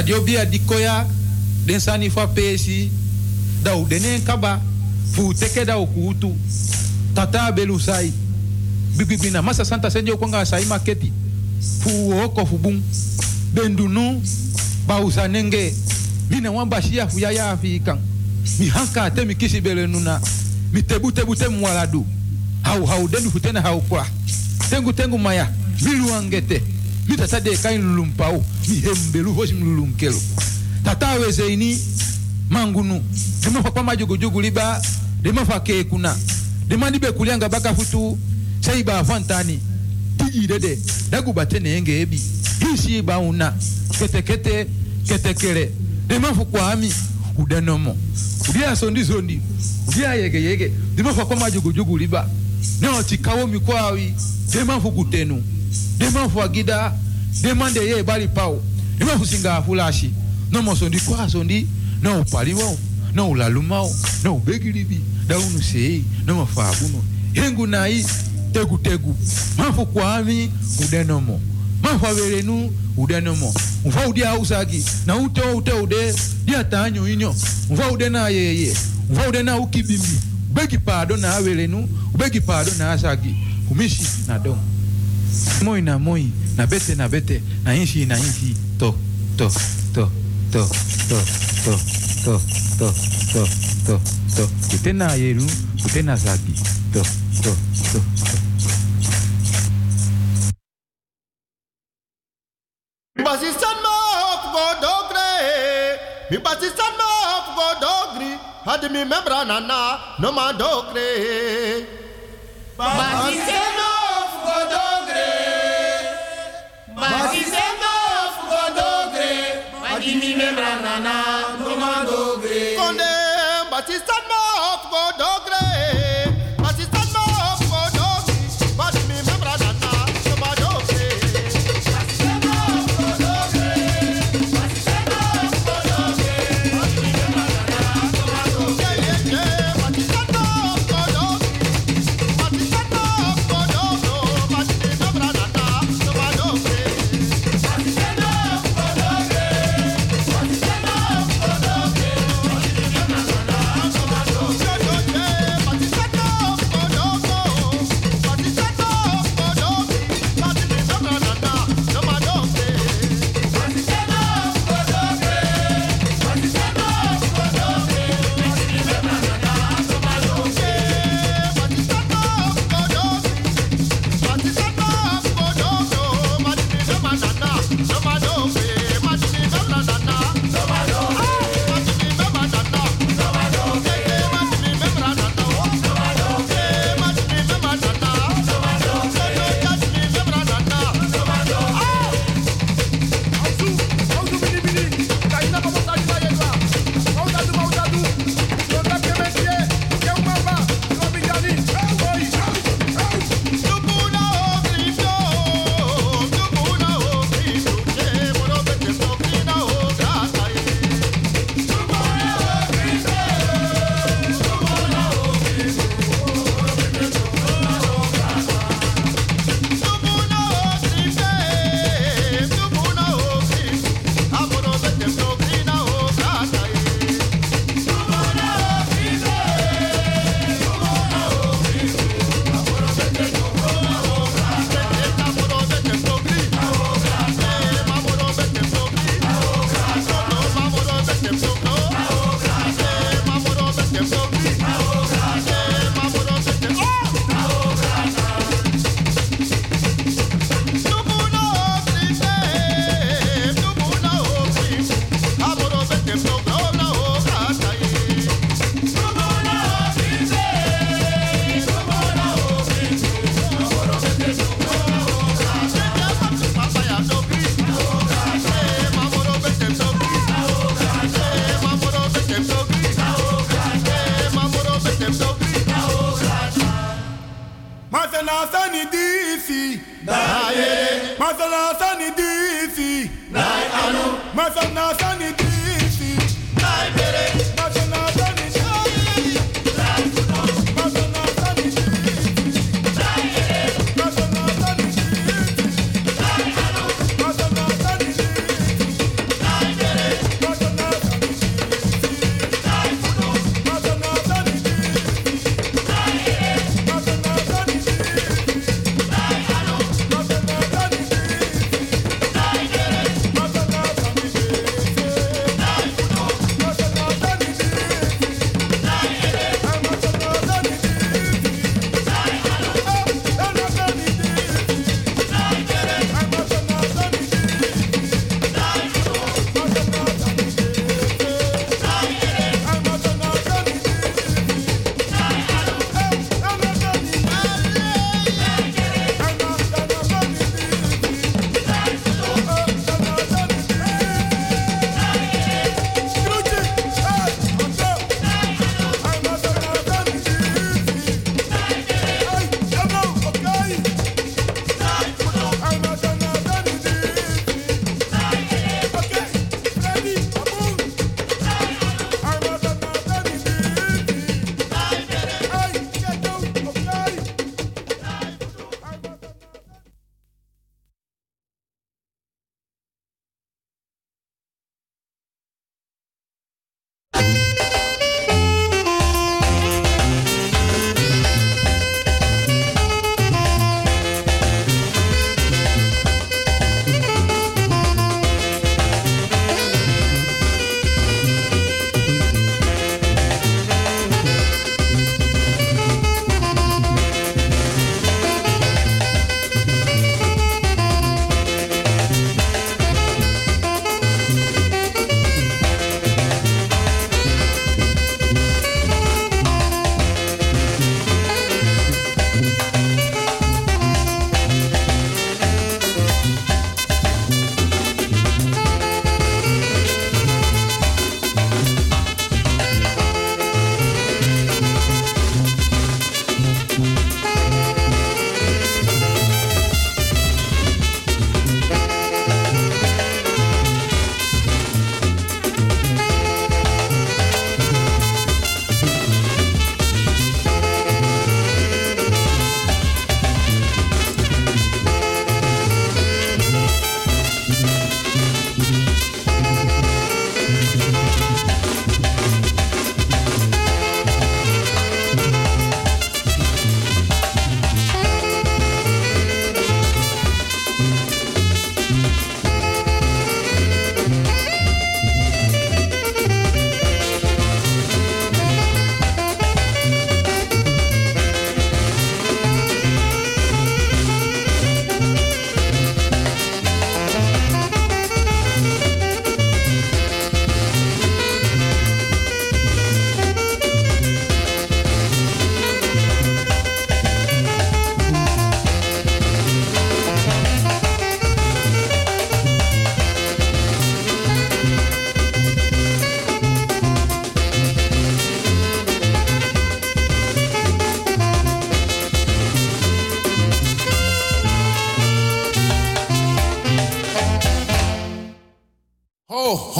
Dat bia di koya, den sani fa pesi, da u kaba, fu teke da tata belu sai. Bibi na masa santa senjo kwanga sai maketi, fu oko fu bung, bendunu, bausa nenge, mina wamba shia fu yaya afikan. Mi hanka te mi kisi bele nuna, mi tebu tebu te mwaladu. Hau hau denu futena hau kwa. Tengu tengu maya, milu angete. mita sa de kain mitata deka inilulumpa o mihembelu lulum kelo tata weze ini mangunu demafakwa majugujugu liba. Demafake kuna. Demandibe kulianga baka futu. bakafutu saiba afantani tijidede dagubatene yenge ebi. Hisi hisiiba una. Kete kete kete kere. De ketekete kwa ami. Udenomo udia sondi zondi udia yege yege. Demafakwa majugujugu liba. Nyo neotikawo mikwawi demafukutenu Deman fwa gida, deman deye bali pau. Deman fusinga afulashi. Non mosondi kwa sondi, non upali wao, non ulaluma wao, non ubegilibi, da unu sei, non mafabuno. Hengu nai, tegu tegu. Mafu kwa ami, udenomo. Mafu averenu, udenomo. Mfa udia usagi, na ute ute ude, dia tanyo inyo. Mfa ude na yeye, mfa ude na ukibimbi. Ubegi pardon na averenu, ubegi pardon na asagi. Kumishi na domo. Moi na moi, na bete na bete, na inshi na inshi. To, to, to, to, to, to, to, to, to, to, to. Kute na yeru, kute na zagi. To, to, to, to. Basistan ma hop go dogre. Mi basistan ma hop go dogri. Had mi membra nana no ma dogre. Basistan Mas dizendo fugodogre, adimi membranana, domandogre. Konde batista no fugodogre.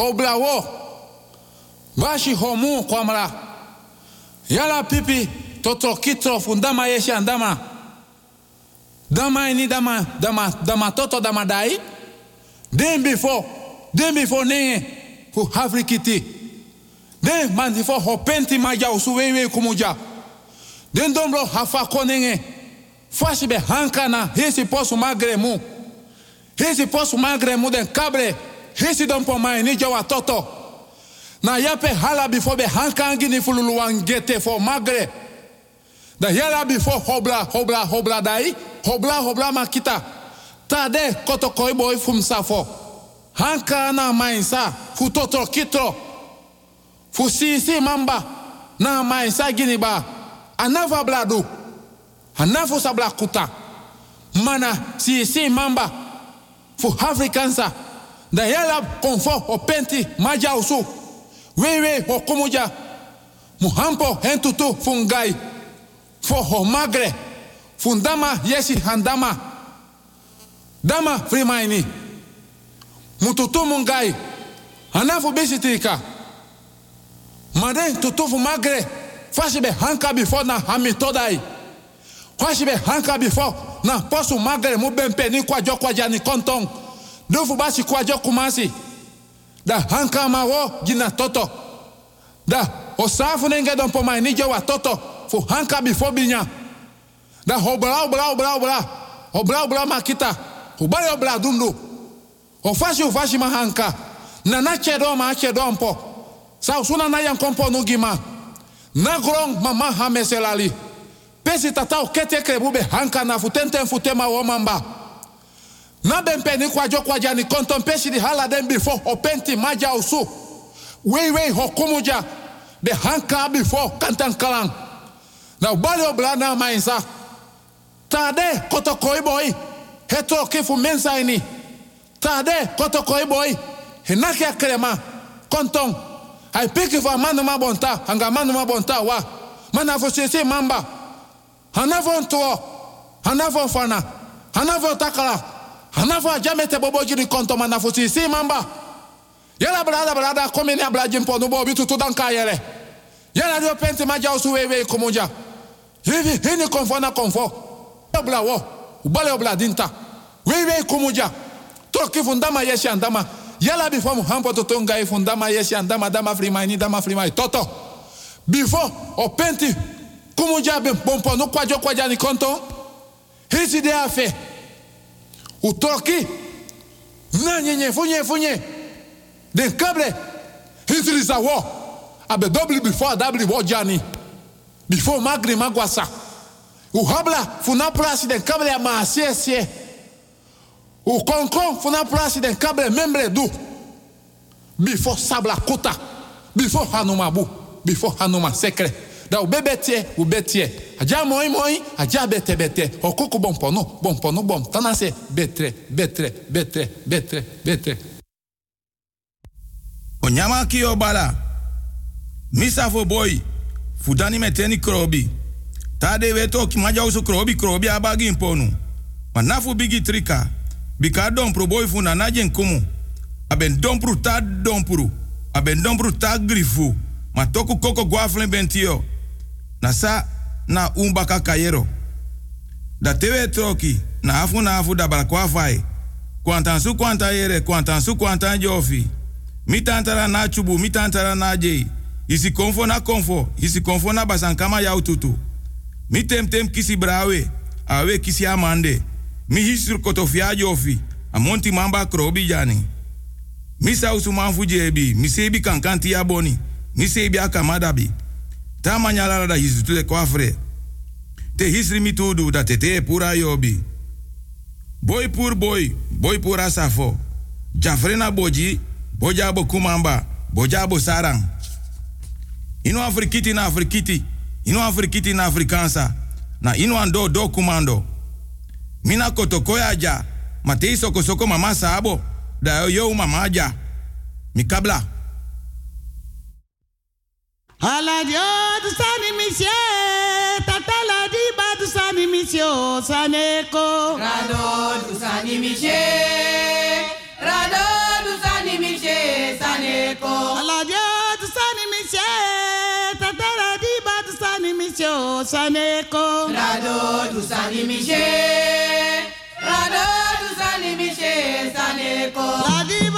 Ho, ho blawo. Bashi homu kwamra. Yala pipi totro kitro fundama yeshi andama. Dama ini dama dama dama toto dama dai. Den before, den before nenge fu afrikiti. Den man before ho penti maja usuwewe kumuja. Den dombro hafa konenge. Fashi be hankana hesi posu magre mu. Hesi posu magre mu den kabre. Hesi don po mai ni jawa toto. Na yape hala before be hankangi ni fululu wangete for magre. Da yala before hobla hobla hobla dai. Hobla hobla makita. Tade koto koi boy fum safo. Hanka na mainsa fu toto kitro. Fu sisi mamba na mainsa gini ba. Anava bladu. Anafu sabla kuta. Mana sisi mamba fu Afrikansa. Da yala konfo o penti usu. Wewe o kumuja. Muhampo hentutu fungai. Fo ho magre. Fundama yesi handama. Dama frimaini. Mututu mungai. Anafu bisitika. Made tutufu magre. Fashi be hanka before na hami todai. Fashi be hanka before na posu magre mu bempe ni kwajo kwaja ni kontong. Dufu basi kwajo kumasi. Da hanka ma wo gina toto. Da osafu nenge don po mai toto. Fu hanka before binya. Da hobra obra obra obra. Obra obra makita. Ubale obra dundu. Ofashi ufashi mahanka. Na na chedo ma chedo mpo. Sa usuna na kompo nugima. Na grong mama hameselali. Pesi tata ukete krebube hanka na futenten futema womamba. Na ben peni kwajo kwaja ni konton pesi hala den before openti maja usu. Wei wei hokumuja. De hanka before kantan kalang. Na ubali obla na mainsa. Tade koto koi boy. Hetro kifu mensa ini. Tade koto koi boy. Hinaki akrema. Konton. Ai piki fa manu ma bonta. Hanga manu ma bonta wa. Mana sisi mamba. Hanafo ntuo. Hanafo fana. Hanafo takala. Hanafo ajamete bobo jini konto mana fo sisi mamba. Yala brada brada komi ni abla jimpo nubo bitu tudan kayere. Yala dio penti maja usu wewe kumuja. Hivi hini konfo na konfo. Obla wo. Ubale obla dinta. Wewe kumuja. Toki fundama yeshi andama. Yala before muhampo tutunga e fundama yeshi andama dama frimaini dama frimaini. Toto. Before openti kumuja ben pompo no kwajo kwaja ni konto. Hisi de afe. Utoki. Na nyenye funye funye. Den kable. Hisi lisa wo. Abe double before double wo jani. Before magri magwasa. Uhabla funa plasi den kable ya maasie sie. O konkon funa plasi den kable membre du. Before sabla kota. Before hanuma bu. Before hanuma sekre. Da o bebe tie, o be tie. Aja moi moi, aja bete bete. O koko bom pono, bom pono bom. Tanase betre, betre, betre, betre, betre. O nyama ki o bala. Misa fo boy. Fudani meteni krobi. Tade weto ki maja usu krobi krobi abagi imponu. Manafu bigi trika. Bika dompru boy funa najen kumu. Aben dompru ta dompru. Aben dompru ta grifu. Ma toku koko guaflen bentio. Na sa na umbaka kayero. Da tewe troki. Na afu na afu da balakwa fai. Kwantan su kwanta yere. Kwantan su jofi. Mi tantara na chubu. Mi na. Isi konfo na konfo. Isi konfo na basankama ya ututu. Mi kisi brawe. Awe kisi amande. Mi hisur kotofia jofi. Amonti mamba krobi jani. Mi sausu manfu jebi. Mi sebi kankanti ya boni. Mi sebi akamadabi. Ta manyala da hisu tule kwafre. Te hisri mi tudu da tete pura yobi. Boy pur boy. Boy a safo. Jafrena boji. Bojabo kumamba. Bojabo sarang. Ino afrikiti na afrikiti. Ino afrikiti na afrikansa. Na ino ando do kumando. Mina kotokoya ja. Matei soko soko mama sabo. Da yo mama ja. Mikabla. Ala Dios sani tata tatala di bad sani saneko. Rado du sani misye, rado du sani misye saneko. Ala Dios sani tata tatala di bad sani saneko. Rado du sani misye, rado du sani misye saneko. Radi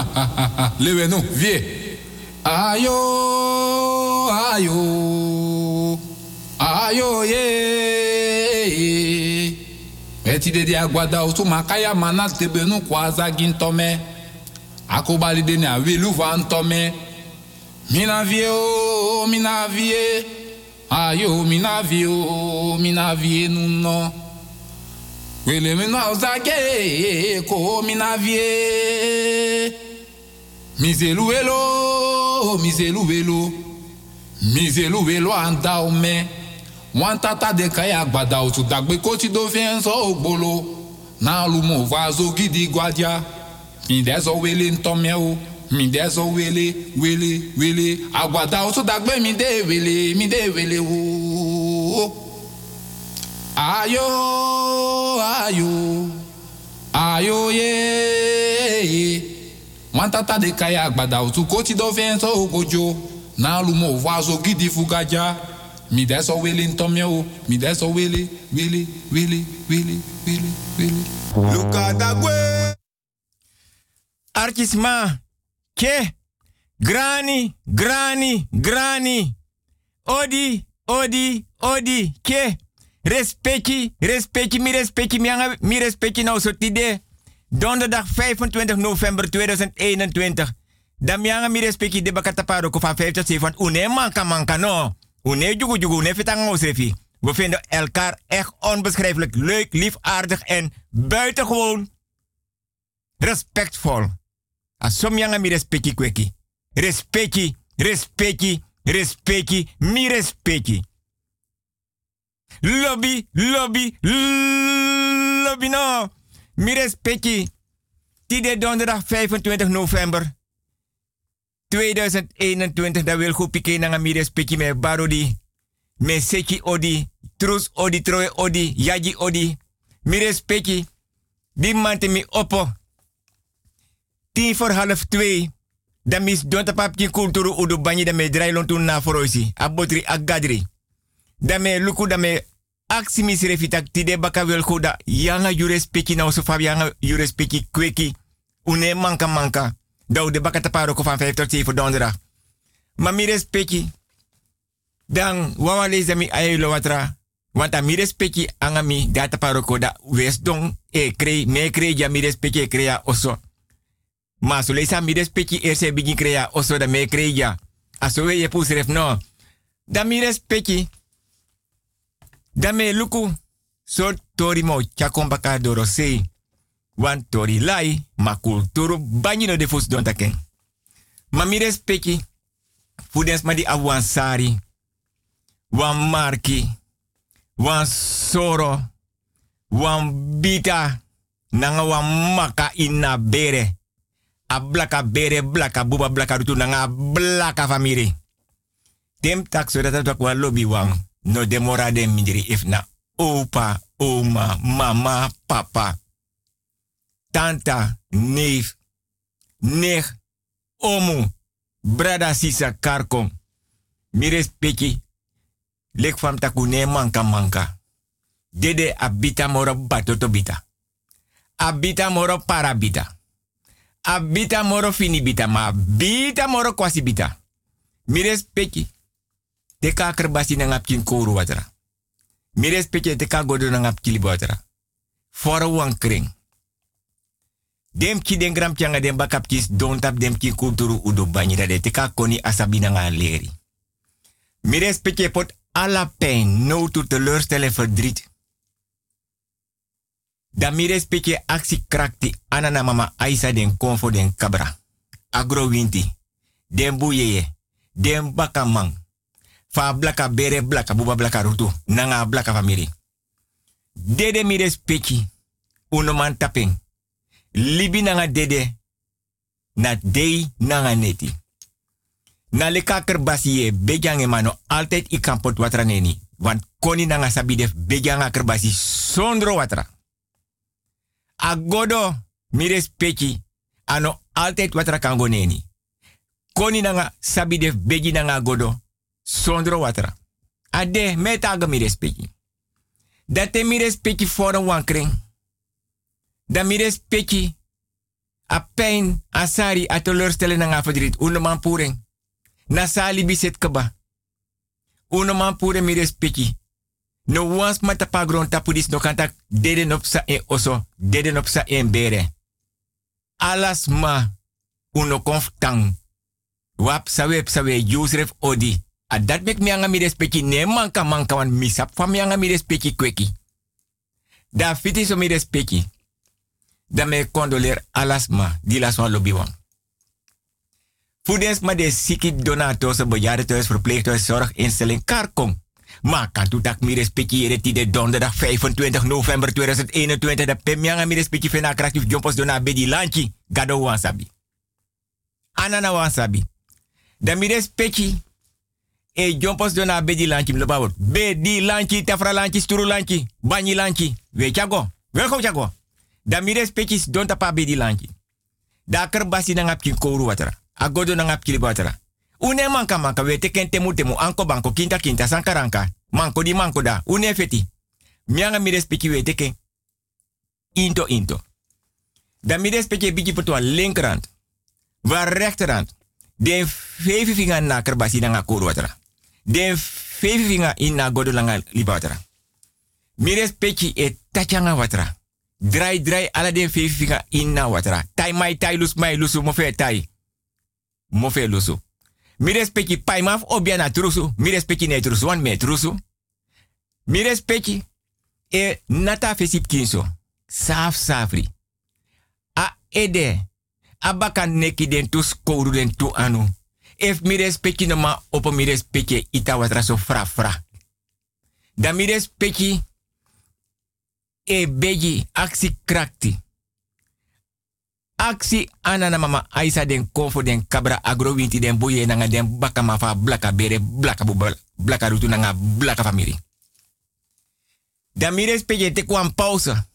ha ha ha ha, lewe nou, vie. Ayo, ayo, ayo ye, ye. Eti dede agwada osu makaya manas tebe nou kwa zagin tome. Akobali dene awe luvan tome. Mina vie o, mina vie, ayo mina vie o, mina vie nou no. Wele mina ozage ko mina vie. Mizelu welo, mizelu welo. Mizelu welo anda o me. Wan tata de kaya agbada otu dagbe ko ti do fi en so ogbolo. Na lu mo vazo gidi gwadia. Mi de so wele ntome o. Mi de so wele, wele, wele. Agbada otu dagbe mi de wele, mi de wele o. Ayo, ayo, ayo ye. Wan tata de kaya agbada otu ko ti do so ogojo. Na lu mo vazo gidi fugaja. Mi de so wele ntomye o. Mi de so wele, wele, wele, wele, wele, wele. Luka dagwe. Artisma. Ke. Grani, grani, grani. Odi, odi, odi. Ke. Respecti, respecti, mi respecti, mi, respecti soort idee. Donderdag 25 november 2021. Dan mi respecti de bakataparo ko van 50 7 van une manka manka no. Une jugu jugu, une fitang osrefi. We vinden elkaar echt onbeschrijfelijk leuk, lief, aardig en buitengewoon respectvol. Asom yanga mi respecti kweki. Respecti, respecti, respecti, mi respecti. Lobby, lobby, lobby no. Mi respecti. Tide donderdag 25 november 2021. Dat wil goed piken naar mi respecti me barodi. Me seki odi. Trus odi, troe odi, yaji odi. Mi respecti. Die man te mi oppo. Tien voor half twee. Dan mis donta papje kulturu udu banyi dan me draai lontu na foroisi. Abotri agadri. Dan me luku me aksi mis refitak tide baka wel kuda. Yanga you respecti na fab yanga kweki. Une manka manka. De baka taparo ko van 5 tot 7 donderdag. Maar mi respecti. Dan wawa leza mi ayelo watra. Want a mi respecti angami data paroko da wes don e krei me krei ja mi e crea oso. Ma so leisa mi respecti e se bigi crea oso da me krei ja. Aso we je pusref no. Da mi respecti. Da me luku. So tori mo chakombaka doro sei. Wan tori lai ma kulturu banyino de fus don taken. Ma mi respecti. Fudens ma di awansari. Wan marki wan soro, wan bita, nanga wan maka bere. A blaka bere, blaka buba, blaka rutu, nanga blaka famiri. Dem tak so dat wan lobby wan, no demora de mindiri if na opa, oma, mama, papa, tanta, neef, nech, omu, brada sisa karkom. Mires peki, lek fam taku ne manka manka. Dede abita moro batoto bita. Abita moro parabita. Abita moro finibita, ma bita moro kwasi bita. Mires peki. Teka kerbasi na ngapkin koru watra. Mires peki teka godo na ngapkili watra. Fora wan kring. Dem ki don tap kulturu udo banyi da de teka koni asabi na nga leri. Mires peki pot pijn, nood toe teleurstelling, verdriet. Dan mire speke actie krakti anana mama Aisa den konfo den kabra. Agro winti. Den. Den bakamang. Fa blaka bere blaka buba blaka rutu. Nanga blaka famiri. Dede mire speki. Uno man taping. Libi nanga dede. Na dei nanga neti. Na le kaker basi ye emano altijd i kan pot watra neni. Want koni nanga sabi def bejang aker basi sondro watra. Agodo mires peki ano altijd watra kango neni. Koni nanga sabi def beji nanga godo sondro watra. Ade metaga mires peki. Date mires peki voor een wankring. Da mires peki a pijn, a sari, a teleurstellen nanga verdriet. Uneman puring. Na sali biset kaba. Uno man pure mi respecti. No wans mata pagron tapudis no kantak deden op sa e oso, deden op sa en bere. Alas ma uno konftang. Wap sawe sawe Yusref odi. A dat mek mi anga mi respecti ne manka manka wan misap fa mi anga mi respecti kweki. Da fiti so mi respecti. Da me condoler alas ma di las wan lobby wan. Voedens maar de siki donators, bejaardentehuis, verpleeghuis, zorginstelling, karkom. Maar kan tu tak mi respectiere ti de donderdag 25 november 2021 de pemyanga mi respecti fena kraktif jompos dona bedi lanchi gado wansabi. Anana wansabi. Da mi e jompos dona bedi lanchi mlo bawot. Bedi lanchi, tafra lanchi, sturu lanchi, banyi lanchi. We chago. Welkom chago. Da mi respecti don tapa bedi lanchi. Da kerbasi na ngapkin watara agodo na ngap kili Une manka manka we teken temu temu anko banko kinta kinta sankaranka. Manko di manko da. Une feti. Mianga mi respecti we teken. Into into. Da mi respecti biji putua linkerhand. Waar rechterhand. Den vijf vinger na kerbasi na ngakuru watara. Den in na godo langa liba watara. Mi respecti e tachanga watara. Drai drai ala den in na watara. Tai mai tai lus mai lusu mo fe tai mofe lusu. Mi respecti pai maf trusu. Mi respecti ne trusu wan me trusu. Mi respecti e nata kinso. Saf safri. A ede. Abaka neki den tu skouru den tu anu. Ef mi respecti no ma opo mi respecti ita watra so fra fra. Da mi respecti e beji aksi krakti aksi anana mama aisa den kofo den kabra agro winti den boye nanga den baka mafa blaka bere blaka bu blaka rutu nanga blaka famiri. Da mire speke te kwam pausa.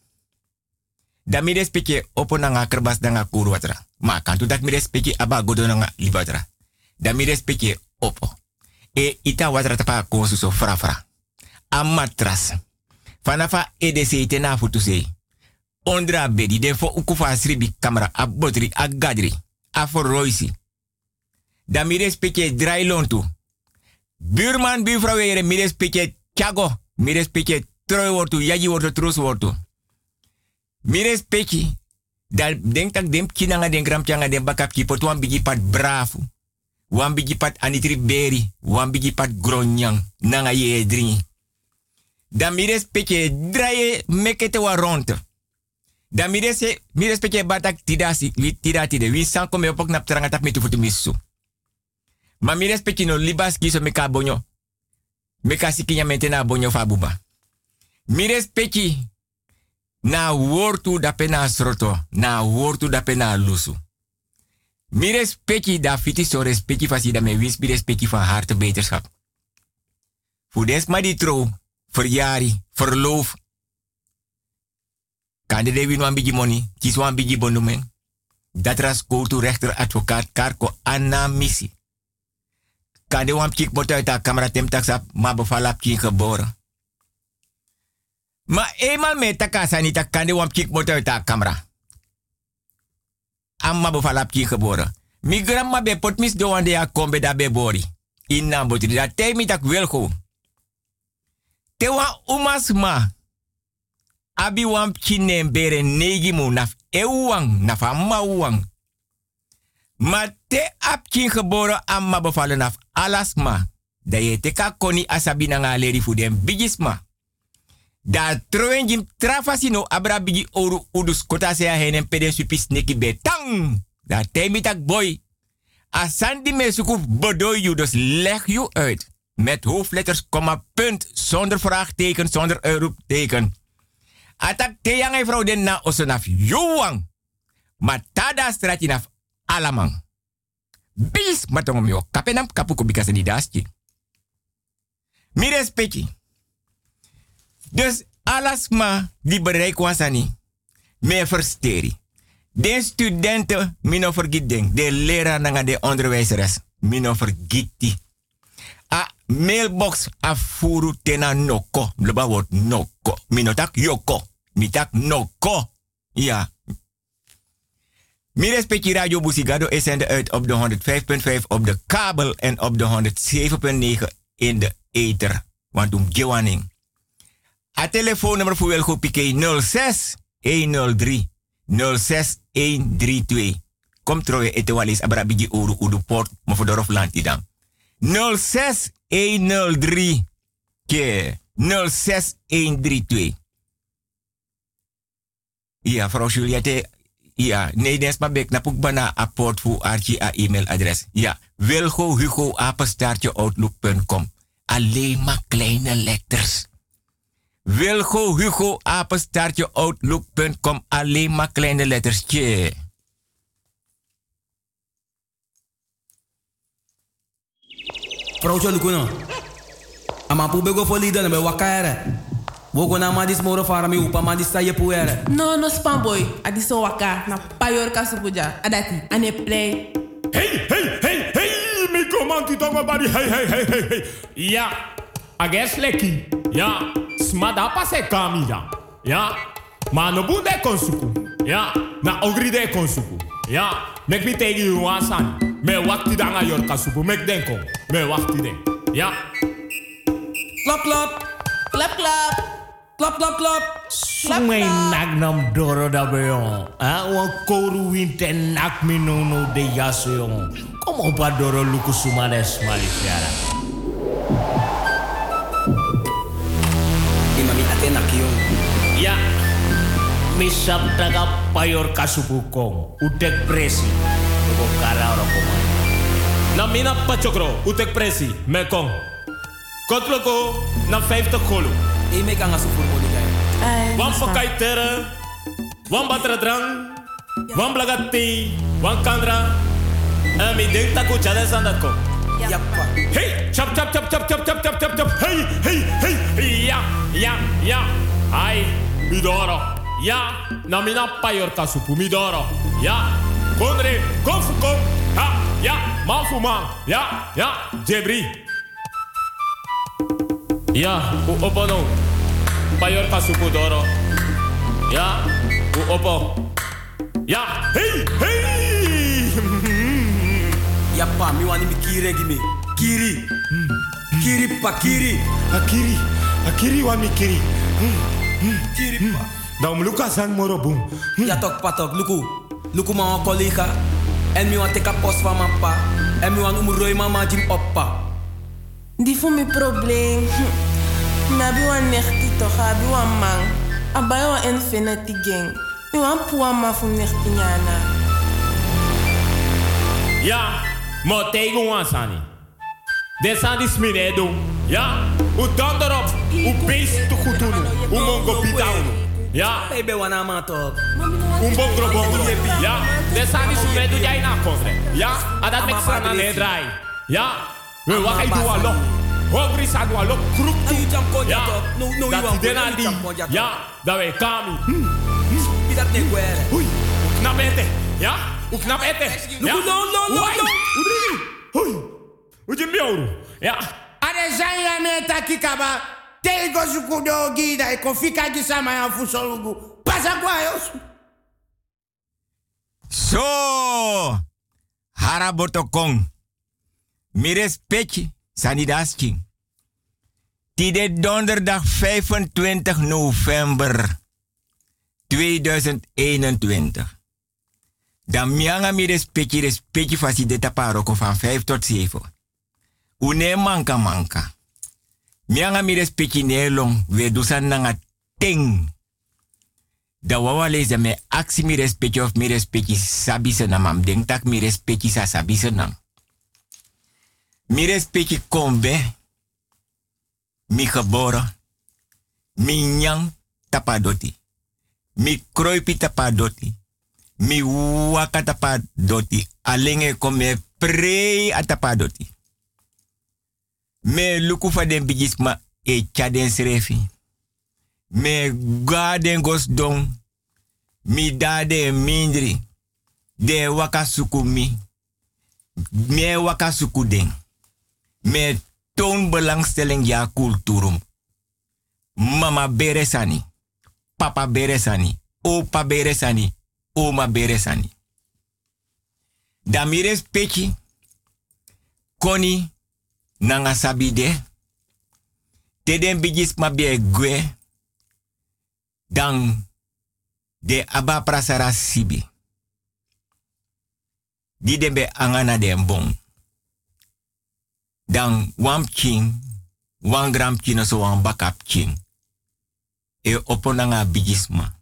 Da mire speke opo nanga kerbas nanga kuru watra. Ma kantu dak mire speke aba godo nanga libatra. Da mire speke opo. E ita watra tapa konsu so fra fra. A matras. Fanafa edese te na futu sei ondra bedi den fo ukufa asribi kamera a botri a gadri a for roisi. Da mi respecte drai lontu. Buurman buurvrouw ere mi respecte Mi troi wortu, yaji wortu, trus wortu. Mi dat denk dat dem kinanga den gram changa den bakap ki wan bigi pat brafu. Wan pat anitri beri, wan bigi pat gronyang, nanga ye dringi. Dan mi respecte draye mekete wa ronte. Dan mi rese, mi respecte batak tidasi, wi tida tide, wi san kome opok nap teranga metu futu misu. Ma mi respecte no libas kiso meka bonyo. Meka sikinya mentena bonyo fabuba. Mi respecte na wortu da pena sroto, na wortu da pena lusu. Mi respecti da fiti so respecti fasi da me wins mi respecti van harte beterschap. Fudes ma di tro, verjari, verloof. Kan de wan bigi money, kis wan bigi bondumen. Dat ras to rechter advocaat karko anna missie. Kan de wan kik bot uit de camera tem ma bevalap kin geboren. Ma eenmaal met takasa kan wam kik moet uit de camera. Amma bevalap ki geboren. Mi grandma be potmis do ya kombe da be bori. In na botri da te mi tak welko. Te wa umas ma. Abi wam kine bere negi mu naf ewang naf amma. Ma te ap kin geboren amma bevallen af alasma. Da ye te koni asabi na leri fu bigisma. Da troen jim trafasino abra bigi oru udus kota sea henen pede supis neki betang. Da temitak boy. Asandi me suku bodoy you dus leg you uit. Met hoofdletters, komma, punt, zonder vraagteken, zonder uitroepteken. Atak te yang vrouw den na osonaf yuwang. Maar tada stratinaf alamang. Bis matongom yo kapenam kapuko bikasa di daschi. Mi respecti. Dus alles maar die bereik was niet. Meer versteri. De studenten, mino vergiet ding. De leraar nanga de onderwijzeres, mino vergiet die. A mailbox afuru tena noko. Blaba wordt noko. Mino tak yoko. Mi tak noko. Ja. Mi respecti Radio Busigado is zenden uit op de 105.5 op de kabel en op de 107.9 in de ether. Want om gewaning. A telefoonnummer voor Wilgo Piqué 06 103 06 132. Kom troje etewalis abrabigi uru udu port maar voor de Rofland dan. 06 103 ke 06 132. Ja, vrouw Juliette. Ja, nee, des maar bek napuk bana voor archie a e-mailadres. Ja, Wilgo Hugo apenstaartje outlook.com. Alleen maar kleine letters. Wilgo Hugo apenstaartje outlook.com. Alleen maar kleine letters. Tje. Procho lukuno. Ama pu bego fo lida na be wakare. Wogo na madis moro fara mi upa madis sa yepuere. No, no spam boy. Adi so waka na payor kasupuja. Adati. Ane play. Hey, hey, hey, hey. Mi komanti tongo bari. Hey, hey, hey, hey, hey. Ja. Ages leki. Ja. Smada pase kami ya. Ja. Ma no bunde konsuku. Ja. Na ogri de konsuku. Ja. Mek mi tegi you wasan. Me wakti danga yor kasupu. Mek denko. Me wakti den. Ja. Klap, klap. Klap, klap. Klap, klap, klap. Sumay nak nam doro da beyon. Ah, wan koru winte nak mi no no de yaso yon. Kom op a doro luku sumades malifiara. enak yo. Ya, misap daga payor kasubukong, udek presi, ugo kara orokomai. Namina pachokro, udek presi, mekong. Kotloko, na 50 kolo. Ime kang asupur mo ligay. Wan pakai tera, wan batra drang, wan blagati, wan kandra. Ami deng taku jadesa dat kong. Yappa. Hey, chap chap chap chap chap chap chap chap chap. Hey, hey, hey. Ja, ja, ja. Ai, midoro. Ja, na mina payor kasupu midoro. Ja, konre, konfu kon. Ja, man fu man. Ja, ja, jebri. Ja, u opo no. Payor kasupu doro. Ja, u opo. Ja, hey, hey. Yappa, mi wani mi kiri gimi. Kiri. Kiri pakiri. Akiri. Akiri wa mi kiri. Kiri pa. Dan luka san moro boom. Ja tok patok, luku. Luku ma collega. En mi wan teka post van mijn pa. En mi wan umroi mama jim oppa. Die voor mijn probleem. Hm. Na bi wan nechti toch, abi wan man. Abai wan infinity gang. Mi wan puwa ma fu nechti nyana. Ja, maar tegen ons Sani. Dit die sminedo. Ja, hoe dan erop. Hoe beest te goed doen. Hoe mongo. Ja. Baby wana ma toch. Hoe mongo bongo. Ja, dit die jij na. Ja, en dat. Ja, we. Hongri sa doet allo. Kroep toe. Ja, dat die dena die. Ja, dat wij kami. Is dat niet guerre? Oei, knap ete. Ja, hoe knap. Ja, No, no, no, no, Oei. no. Oei, hoe je mioru. Ja. Ade zanya meta kikaba. Tego sukudo gida e kofika gisama ya fusolugu. Pasa kwa yos. Zo! Harabotokong. Mires petje, sanidasking. Tide donderdag 25 november 2021. Dan mianga mires petje res petje fasi de taparoko van 5 tot 7. Une manka manka. Mianga mires petje nelong we dusan nanga ting. Da wawa leza me aksi mi respecti of mi respecti sabi se nam am denk tak mi respecti sa sabi se nam. Mi respecti kombe, mi geboren, mi nyang tapadoti, mi kroipi tapadoti, mi waka tapadoti, alenge kome prei atapadoti. Me luku fa den bigis ma e chaden srefi. Me gaden gos don. Mi dade mindri. De waka suku mi. Me waka suku den. Me toon belangstelling ja kulturum. Mama beresani. Papa beresani. Opa beresani. Oma beresani. Damires pechi. Koni nanga sabide. Teden bigis ma be gwe. Dan de aba prasara sibi. Di den be angana den bon. Dan wam king, wan gram king so bakap king. E oponanga bigisma.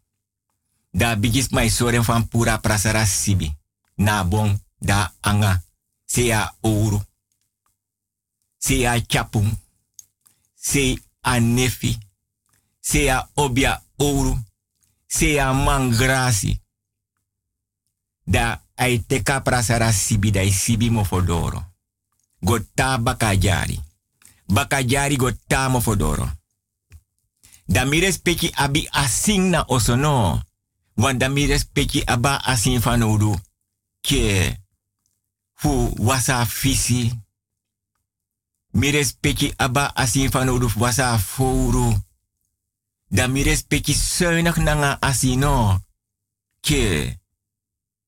Da bigisma is soren van pura prasara sibi. Na bon da anga. Se ya ouro. Se ya chapung. Se a nefi. Se ya obia ouro. Se ya mangrasi. Da ai teka prasara sibi da sibi mo fodoro. Gota bakajari. Bakajari gota mo fodoro. Da mi respecti abi asing na osono. Want da mi respecti aba asing fanodu. Ke fu wasa fisi. Mi respecti aba asing fanodu wasa fouru. Da mi respecti zuinig nanga asino. Ke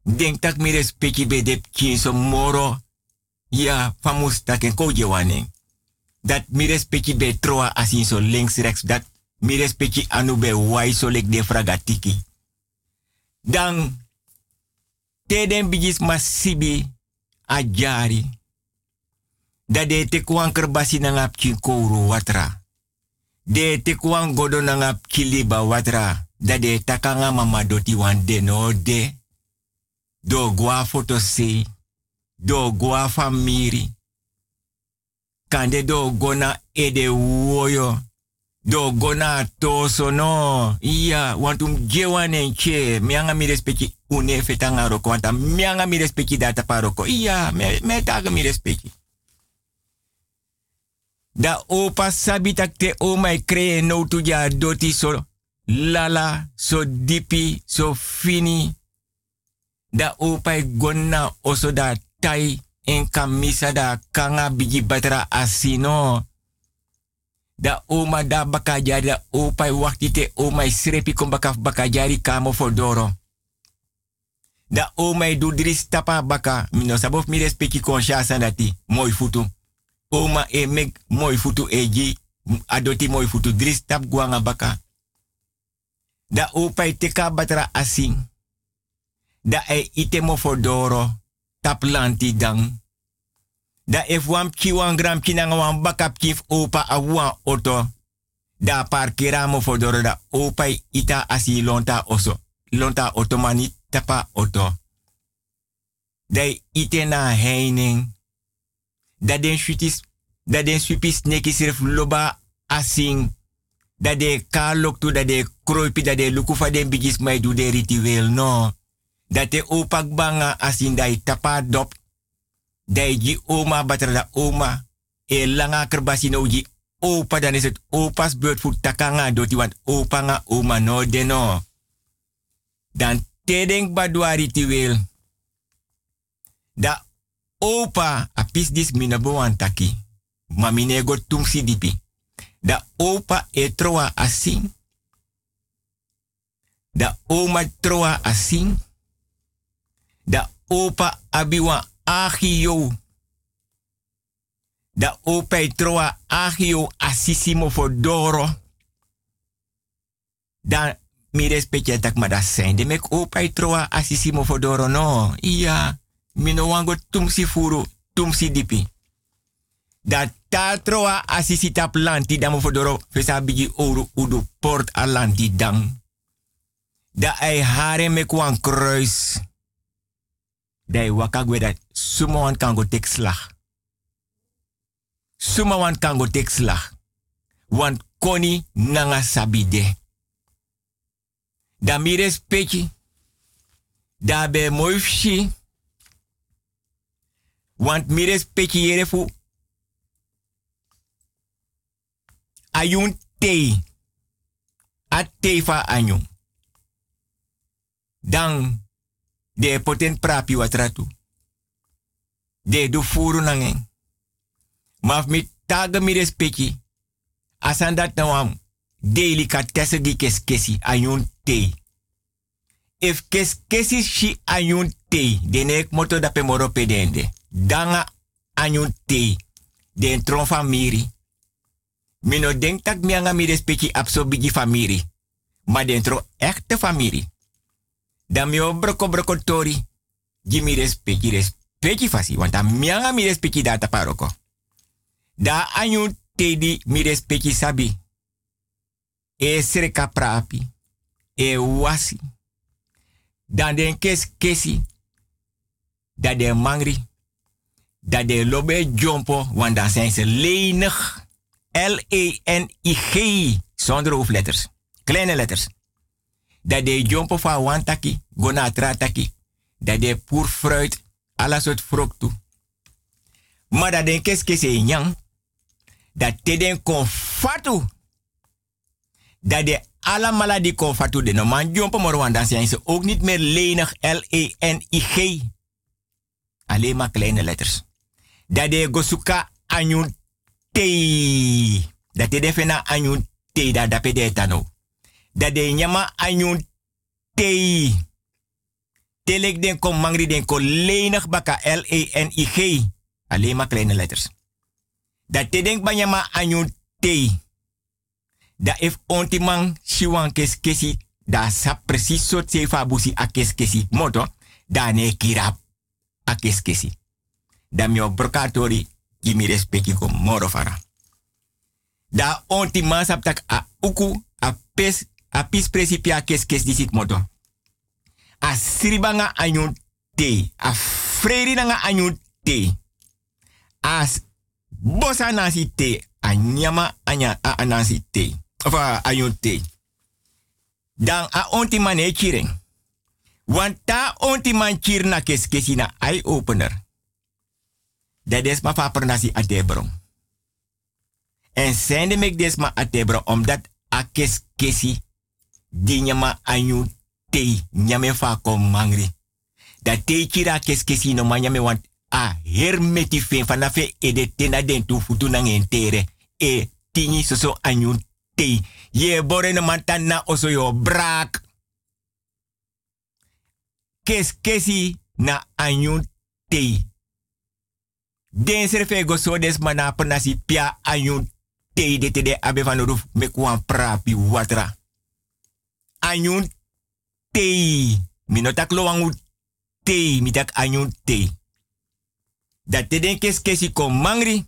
denk tak mi respecti be dep kinso moro. Ja, famus taken koje waning. Dat respecti be troa asin so links rechts. Dat mi respecti anu be wai lek de fragatiki. Dan, teden bigis masibi a jari. Dat de te kwan kerbasi na ngap watra. De te kwan godo na ngap kiliba watra. Dat de takanga mama doti wan de no de. Do gwa foto se. Do gwa famiri. Kande do gona ede woyo. Do gona toso no. Iya, wantum jewan en che. Mianga mi respecti une fetanga roko. Wanta mianga mi respecti data paroko. Iya, me, me taga mi. Da opa sabi tak te o mai kree no tu ja doti so lala, so dipi, so fini. Da opa e gonna oso da tai en kamisa da kanga bigi batra asino. Da oma da bakajari da opa wakti te oma srepi kom bakaf bakajari kamo fodoro. Da oma du drie stapa baka. Mino sabof mi respecti conscience dati. Mooi futu. Oma e mek mooi futu eji. Adoti mooi futu drie stap guanga baka. Da opa teka batra asing. Da e itemo fodoro. Tap lanti dang. Da if wam ki wan gram ki nanga wan bakap kif opa a wan oto. Da parkera fodoro da opa ita asi lonta oso. Lonta otomani tapa oto. Da ite na heining. Da den shutis, da den swipis neki sirf loba asing. Da de kalok tu, da de kroipi, da de lukufa den bigis mai du de ritueel no. Dat de opak banga asin da tapa dop. Da ji oma batra da oma. E langa kerbasi no ji opa dan is het opa's beurt voor takanga doti want opa nga oma no de no. Dan tedeng badwa ritueel. Da opa apis dis minabo antaki. Maminego tumsi dipi. Da opa e troa asin. Da oma troa asin. Da opa abiwa agio. Da opa e troa agio asisimo fodoro. Dan mi respecte tak ma da zijn. De mek opa e troa asisimo fodoro no. Iya. Mino wango tumsi furu, tumsi dipi. Da ta troa asisi tap lanti fodoro fesa bigi oru udu port a lanti dang. Da ai hare mek wan kruis. Da ai wakagwe dat suma wan kango tek slag. Suma wan kango tek slag. Wan koni nanga sabide. Da mi respecti. Da be mooi fshi. Want mi respecti yere fu. Ayun te. A te fa anyun. Dan de poten prapi watratu. De du furu nangen. Maf mi taga mi respecti. Asan dat na wam. Daily ka tesse di kes kesi ayun te. If kes kesi shi ayun te. Denek moto da pe moro pedende. Danga anyun te. Den tron famiri. Mino denk tak mi mi respecti bigi famiri. Ma dentro echte famiri. Dan mi broko broko tori. Gi mi respecti respecti fasi. Want dan mi anga mi data paroko. Da anyun te di mi respecti sabi. E sreka prapi. E wasi. Dan den kes kesi. Da den mangri. Dat de lobe jompo, want dan zijn ze lenig. L-E-N-I-G. Zonder hoofdletters. Kleine letters. Dat de jompo van wantaki, gona trataki. Dat de poer fruit, alles soort fruit toe. Maar dat de keske se nyang. Dat te den. Dat de alle maladi konfatu de no man jompo, maar want dan zijn ze ook niet meer lenig. L-E-N-I-G. Alleen maar kleine letters. Dat de gosuka anyun te. Dat de defena anyun te da dape de tano. Dat de nyama anyun te. Telek den kom mangri den ko lenig baka L-E-N-I-G. Alleen maar kleine letters. Dat te denk banyama anyun te. Da if ontimang shiwan kes kesi. Da sa precies soort sefa busi a kes kesi. Moto. Da ne kirap a kes kesi. Da mi obrokatori gimi respecti ko moro fara. Da onti man tak a uku a pes a pis presipia kes kes moto. A sribanga anyun te. A freri nanga anyun te. As bosa nasi te. A nyama anya a nasi te. Of a anyun te. Dan a onti man e kireng. Want ta onti man kir na na eye opener. Dat is maar van pronasi atebron. En zijn de mek des maar atebron omdat a kes kesi di nyama anyu te nyame fa kom mangri. Dat te kira kes kesi no ma nyame want a hermeti fen fanafe e de tena den tu futu entere. E tini soso anyu te. Ye bore mantana oso yo brak. Kes kesi na anyu te. Den serfe go so des mana pia anyun tei de te de abe van roof me kwan prapi watra. Anyun tei. Minotak lo wangu tei. Mitak anyun tei. Dat te den kes kesi kom mangri.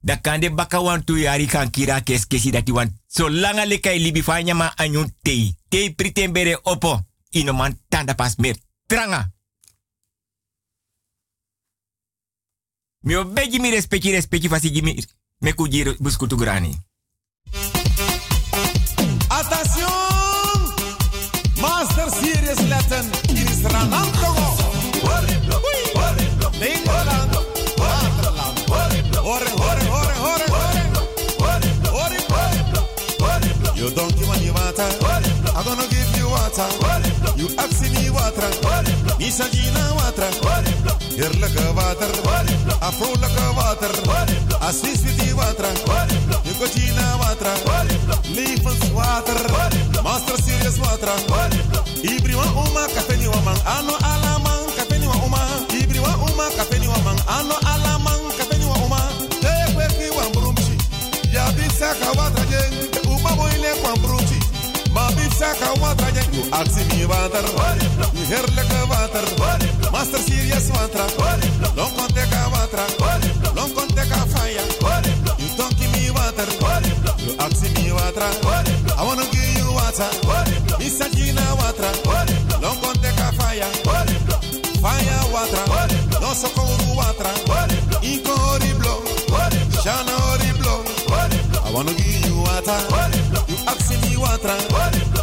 Da kan de baka wan yari kan kira kes kesi dat wan. So langa leka libi fanya ma anyun tei. Tei pritembere opo. Ino man tanda pas mer. Tranga. Mi obegi mi respecti respecti fasi mi me kujiro buskutu grani. Master Series letten. Hier is Ranan Togo. Nederland. Waterland. Horen, horen, horen, horen, horen. You don't give me water. I'm gonna give you water. You ask me water. Misa Gina water. Heerlijke water. Afrolijke water. Assis with die water. You go Gina water. Levenswater. Master serious water. Ibriwa uma kafeni wa man. Ano alaman kafeni wa uma. Ibriwa uma kafeni wa man. Ano alaman kafeni wa uma. Te kweki wa mbrumshi. Ya bisaka water jeng. Uma boile kwa mbrumshi. Ma bisaka water jeng. You ask me water. You heerlijke water. Master serious water. Long konteka water. Long konteka fire. Water. You ask me water. I wanna give you water. Misa Gina water. Long konteka fire. Fire water. No socorro water. Inko horiblo. Shana horiblo. I wanna give you water. You ask me water.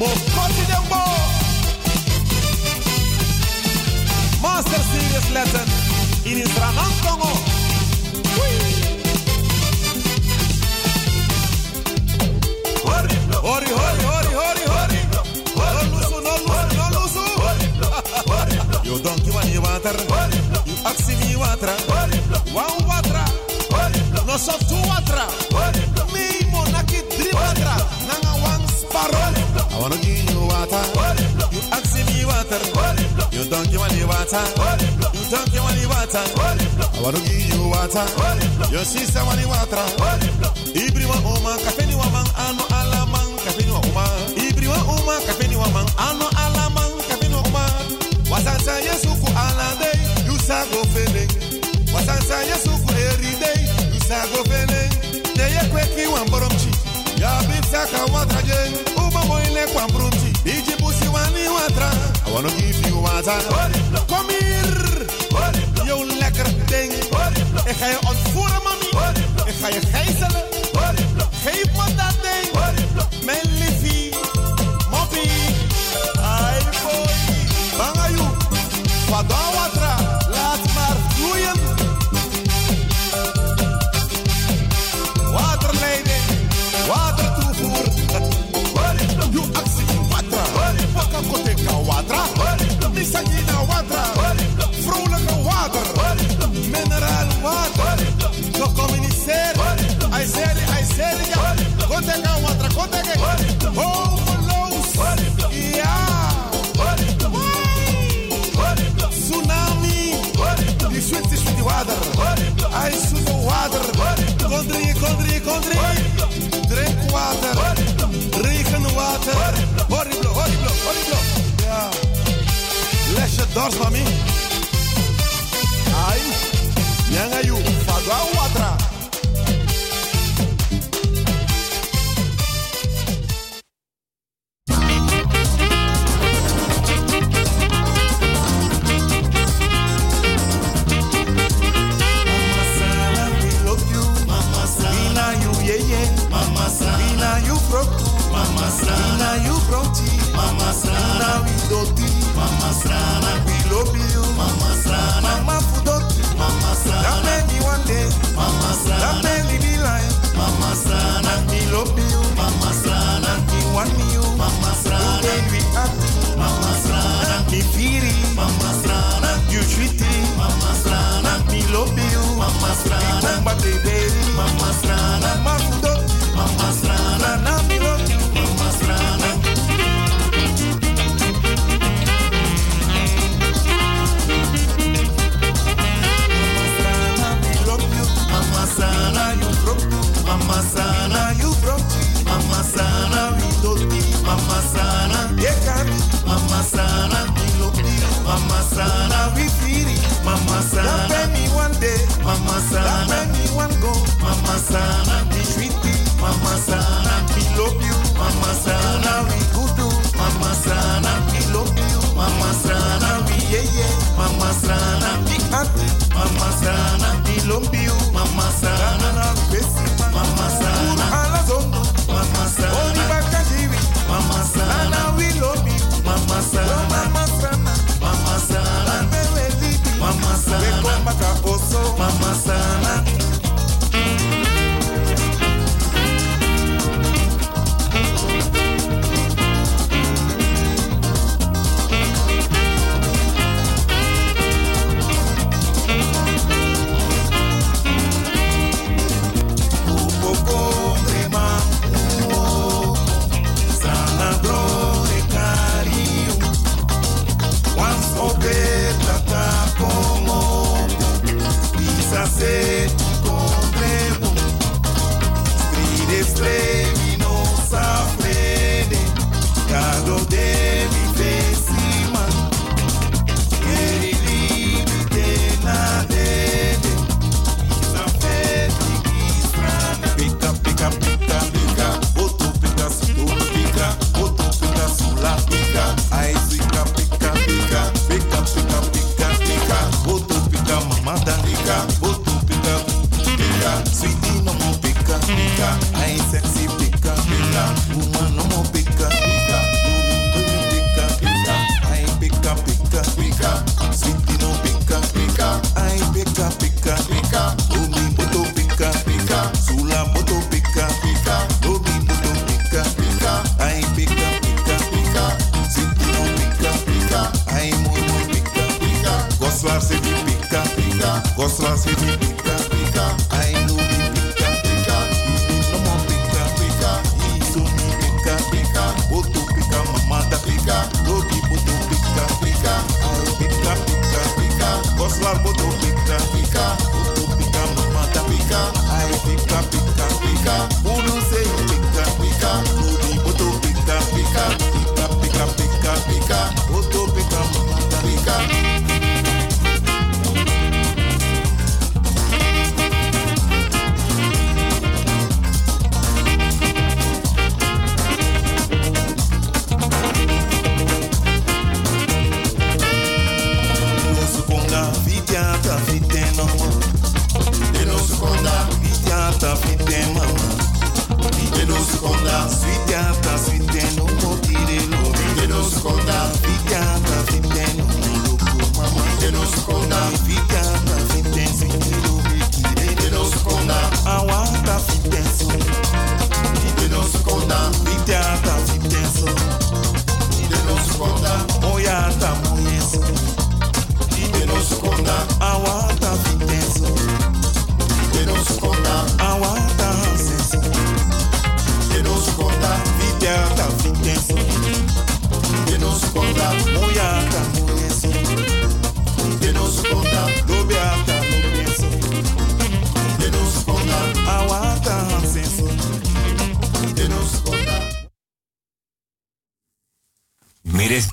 Mo koti de mo. Master serious lesson. In Israël Congo. Hori, hori, hori, hori, hori. No lusu, no lusu, no lusu. You don't give me water. You ask me water. Water. No so two water. Me monaki three water. Nanga one sparrow. I wanna give you water. You ask me water. You don't give me water. You don't give me water. I wanna give you water. Your sister want water. Ibriwa uma kafeni wa man ano alaman kafeni wa uma. Ibriwa uma kafeni wa man ano alaman kafeni wa uma. Wasansa yesuku alade you sa go feeling. Wasansa yesuku every day you sa go feeling. Teye kweki wa mboromchi. Ya bipsa ka watra jeng. Uba moile kwa mbrumchi. Iji busi wani watra. I wanna give you water. Kom hier. Yo lekker ding. Ik ga je ontvoeren, mami. Ik ga je gijzelen. Geef me dat ding. Mijn liefie. Moppie. Ai boy. Bangayu. Watra. encontrei drink water, regen water, horrible, horrible, horrible. Ja, les je dors mami. Ai, nyanga you, fadwa water.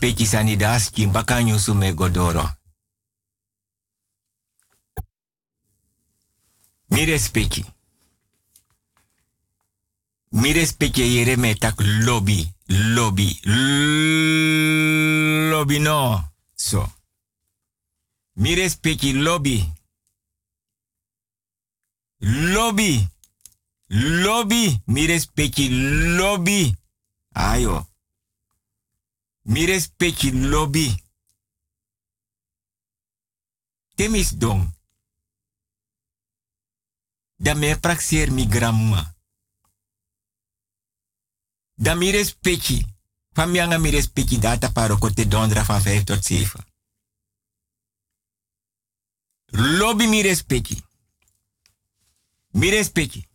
peki sani daski mbaka nyusu me godoro. Mi respeki. Mi respeki yere me tak lobby, lobby, lobby no. So. Mi respeki lobby. Lobby. Lobby. Mi respeki lobby. Ayo. Mires peki lobby. Temis dong. Dan me praxeer mi gramma. Dan mi respecti. Mi mi respecti data parokote dondra fan 5 tot 7. Lobby mi respecti. Mi respecti.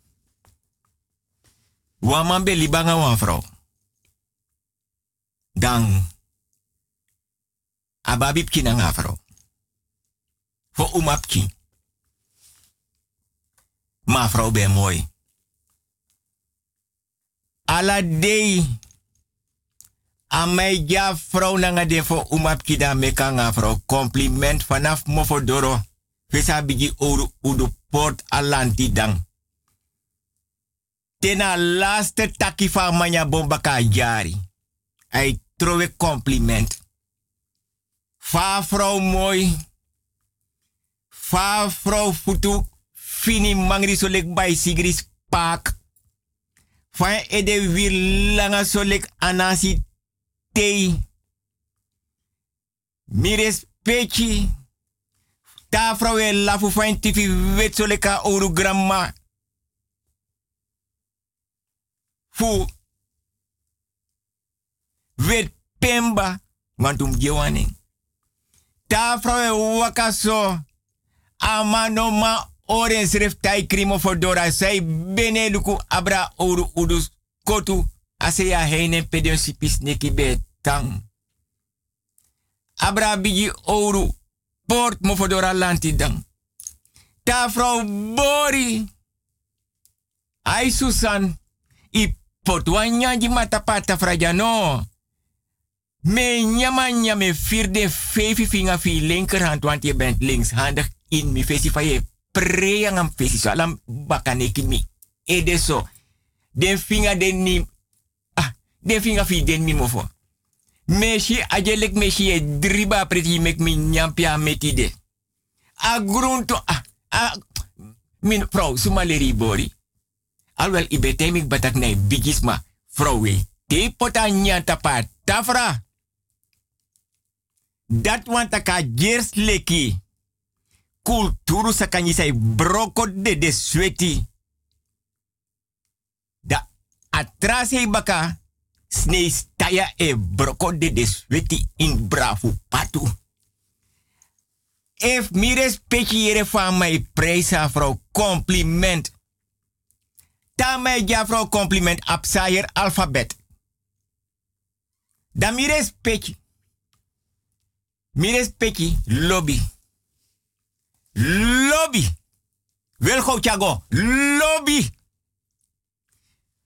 Waman be libanga wan. Dan. Ababip ki na nga vrouw. Voor umap ki. Maar vrouw ben mooi. Alla day. Amai ja vrouw nanga de voor umap ki da meka vrouw. Compliment vanaf mofodoro. Vesa bigi oru udu port alanti dang. Tena laatste taki van manya bombaka jari. Hij trowe compliment. Va vrouw mooi. Va vrouw futu. Fini mangri so lek bay sigris pak. Fa ede wir langa so lek anasi tei. Mires pechi. Ta vrouw e lafu fa tifi wet so leka oru gramma. Fu. Wet pemba. Wantum gewaning. Ta vrouw e waka so. Amano ma oren sref tai krimo for dora. Zij bene luku abra oru udus kotu. Ase ya heine pedon sipis neki be tang. Abra bigi oru. Port mo for dora lanti dang. Ta vrouw Bori. Ai Susan. I potwanya di mata pata frajano. Me nyama nyame vierde vijf vinger fi linkerhand, want je bent linkshandig in mi fesi van je preyang am fesi so alam mi ede so. Den vinger den ni ah den vinger fi den mi mofo. Meshi ajelek meshi e driba preti mek mi nyampia metide. A grunto ah ah min vrouw sumaleri bori. Alwel ibetemik batak bigisma vrouw we. Te pota nyanta pa tafra. Dat want aka gers leki. Kulturu sakanyi say broko de de. Da atrase baka snei staya e broko de de sweti in bravo patu. If mi respectiere van aan vrouw compliment. Dan mij ja compliment op sayer alfabet. Dan mi respecti. Mi respecti lobby. Lobby. Wel go chago. Lobby.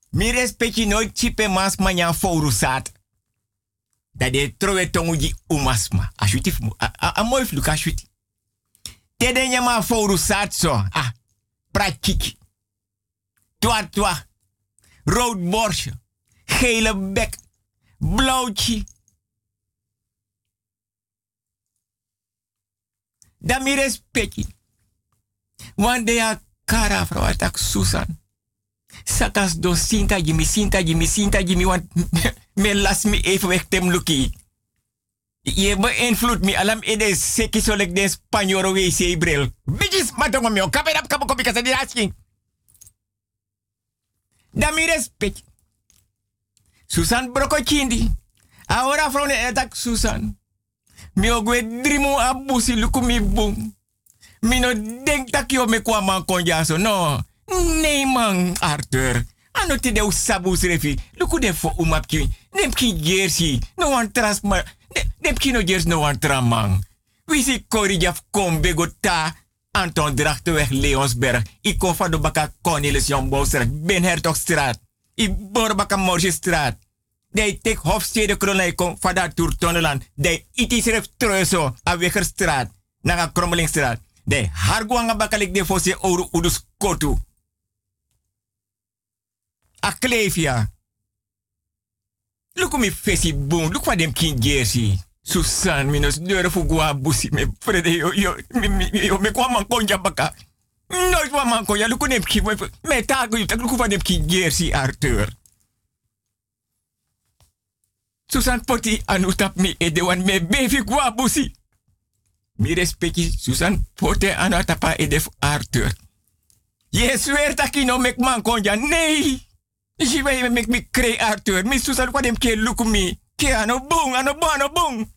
Mi respecti nooit chipe mas manya foru sat. Dat de trowe tonguji umasma. Ashuti a, a, ashuti. Tede nyama foru sat so. Ah. Prakiki. Twa twa. Rood borstje. Gele bek. Blauwtje. Dan mi respecti. Want de a kara vrouw atak Susan. Sakas do sinta jimi, sinta jimi, sinta jimi, want me las mi even weg tem luki. Je beïnvloedt me alam ede seki so lek den Spanjoro we se bril. Bijis matongo mio, kapo kopi kasa di asking. Dan mi respect. Susan broko chindi. Ahora vrouw ne atak Susan. Mi ogwe drimu abusi luku mi bum. Mi no denk tak yo me kwa man konjaso. No. Nee man, Arthur. Ano ti de usabu srefi. Luku de fo umap ki. Nem ki gersi. No one trust ma. Nem ki no gers no one tramang. Wisi kori jaf ta. Anton Drachtenweg Leonsberg. I kom van de baka Cornelis Jombouwstraat. Ben Hertogstraat. I bor baka Morsjestraat. De tek Hofstede Kronlei kom van dat Toertonneland. De iti sref Treuso. A Wegerstraat. Naga Krommelingstraat. De harguanga bakalik de fosse oru udus kotu. A Klevia. Look mi fesi boom. Look wat dem kin jersey. Susan minus deur fu gua busi me frede yo yo me yo me kwa man konja baka. Nooit wa man konja. Look nem ki me wat dem kin jersey Arthur. Susan poti anutap mi edewan me bevi gua busi. Mi respecti Susan pote anatapa edef Arthur. Je zweert dat je no mek man konja. Nee. Je weet mek mi kre Arthur. Mi Susan kwa ke look mi. Ke ano bung, ano bung, ano bung.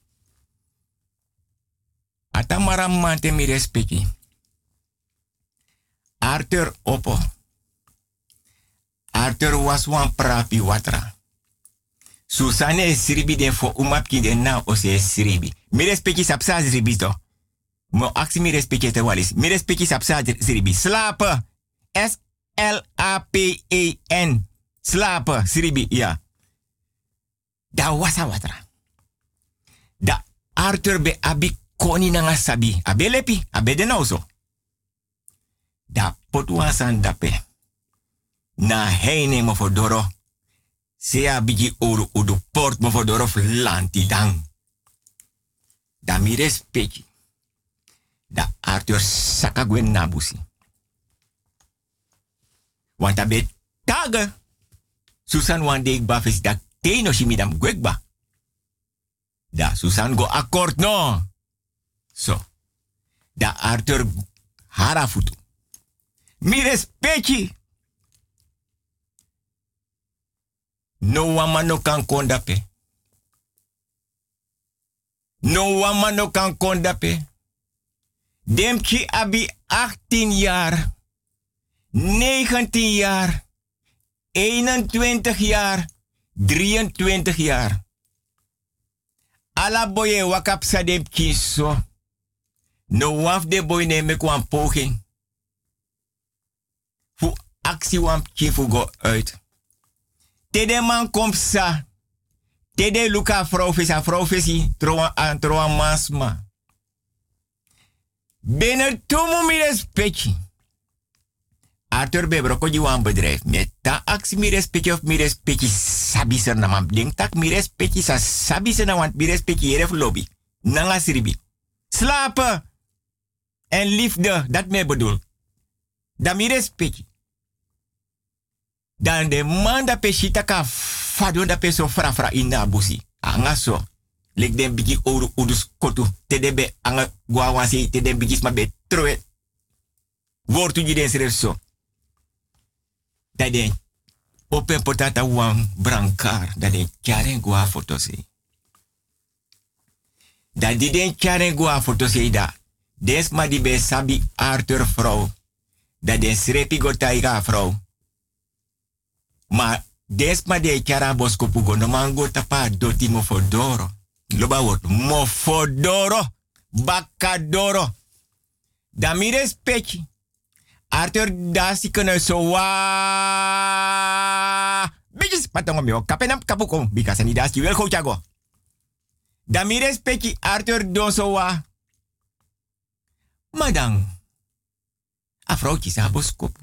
Ata maram mante mi respecti. Arthur Oppo. Arthur was wan prapi watra. Susane siribi den fo umapki den na ose siribi. Mi respecti sapsa siribi to. Mo aksi mi respecti te walis. Mi respecti sapsa siribi. Slapen. S-L-A-P-E-N. Slapen. Siribi, ja. Da wasa watra. Da Arthur be abi koni nanga sabi. Abe lepi. Abe de nou so. Da dape. Na heine mo fodoro. Sea bigi oru udu port mo fodoro flanti dang. Da mi respecti. Da Arthur sakagwen nabusi. Want. Susan wan dek bafis da teno shimidam gwekba. Da Susan go akkoord no. So. Da Arthur harafutu. Mi. No wama kan kondape. No wama no kan kondape. Dem ki abi 18 jaar. 19 jaar. 21 jaar. 23 jaar. Alla boye wakap sa dem kiso. No waf de boy ne me kwam poging. Fu actie wam kifu go uit. Tede man kom sa. Tede luka vrouw vrouw visi. Troa troa masma. Binnen tumu mi respecti. Arthur Bebro ko je wan bedrijf. Met ta actie mi respecti of mi respecti sabi ser na mam. Denk tak mi respecti sa sabi ser na want mi respecti yere lobby. Nanga siribi. Slapen. En liefde, dat me bedoel. Dat mi respecti. Dan de man da ka fado da pe so fra fra ina busi. Anga so. Lek den bigi oru udus kotu. Te anga gwa wansi te den bigi sma be troe. Wortu ji den sref so. Da den open potata wan brankar. Da den karen gwa foto se. Da di den karen gwa foto se da. Des di be sabi Arthur vrouw. Da den srepi go taiga vrouw. Ma desma de kara bosko pugo no mango tapa doti mo fodoro. Loba wot mo fodoro. Bakadoro. Da mi respecti. Arthur dasi kana so wa. Bijis patongo kapenam kapuko. Bikasa ni dasi wel chago. Da mi respecti Arthur don so wa. Madang. A vrouwtje sa boskopu.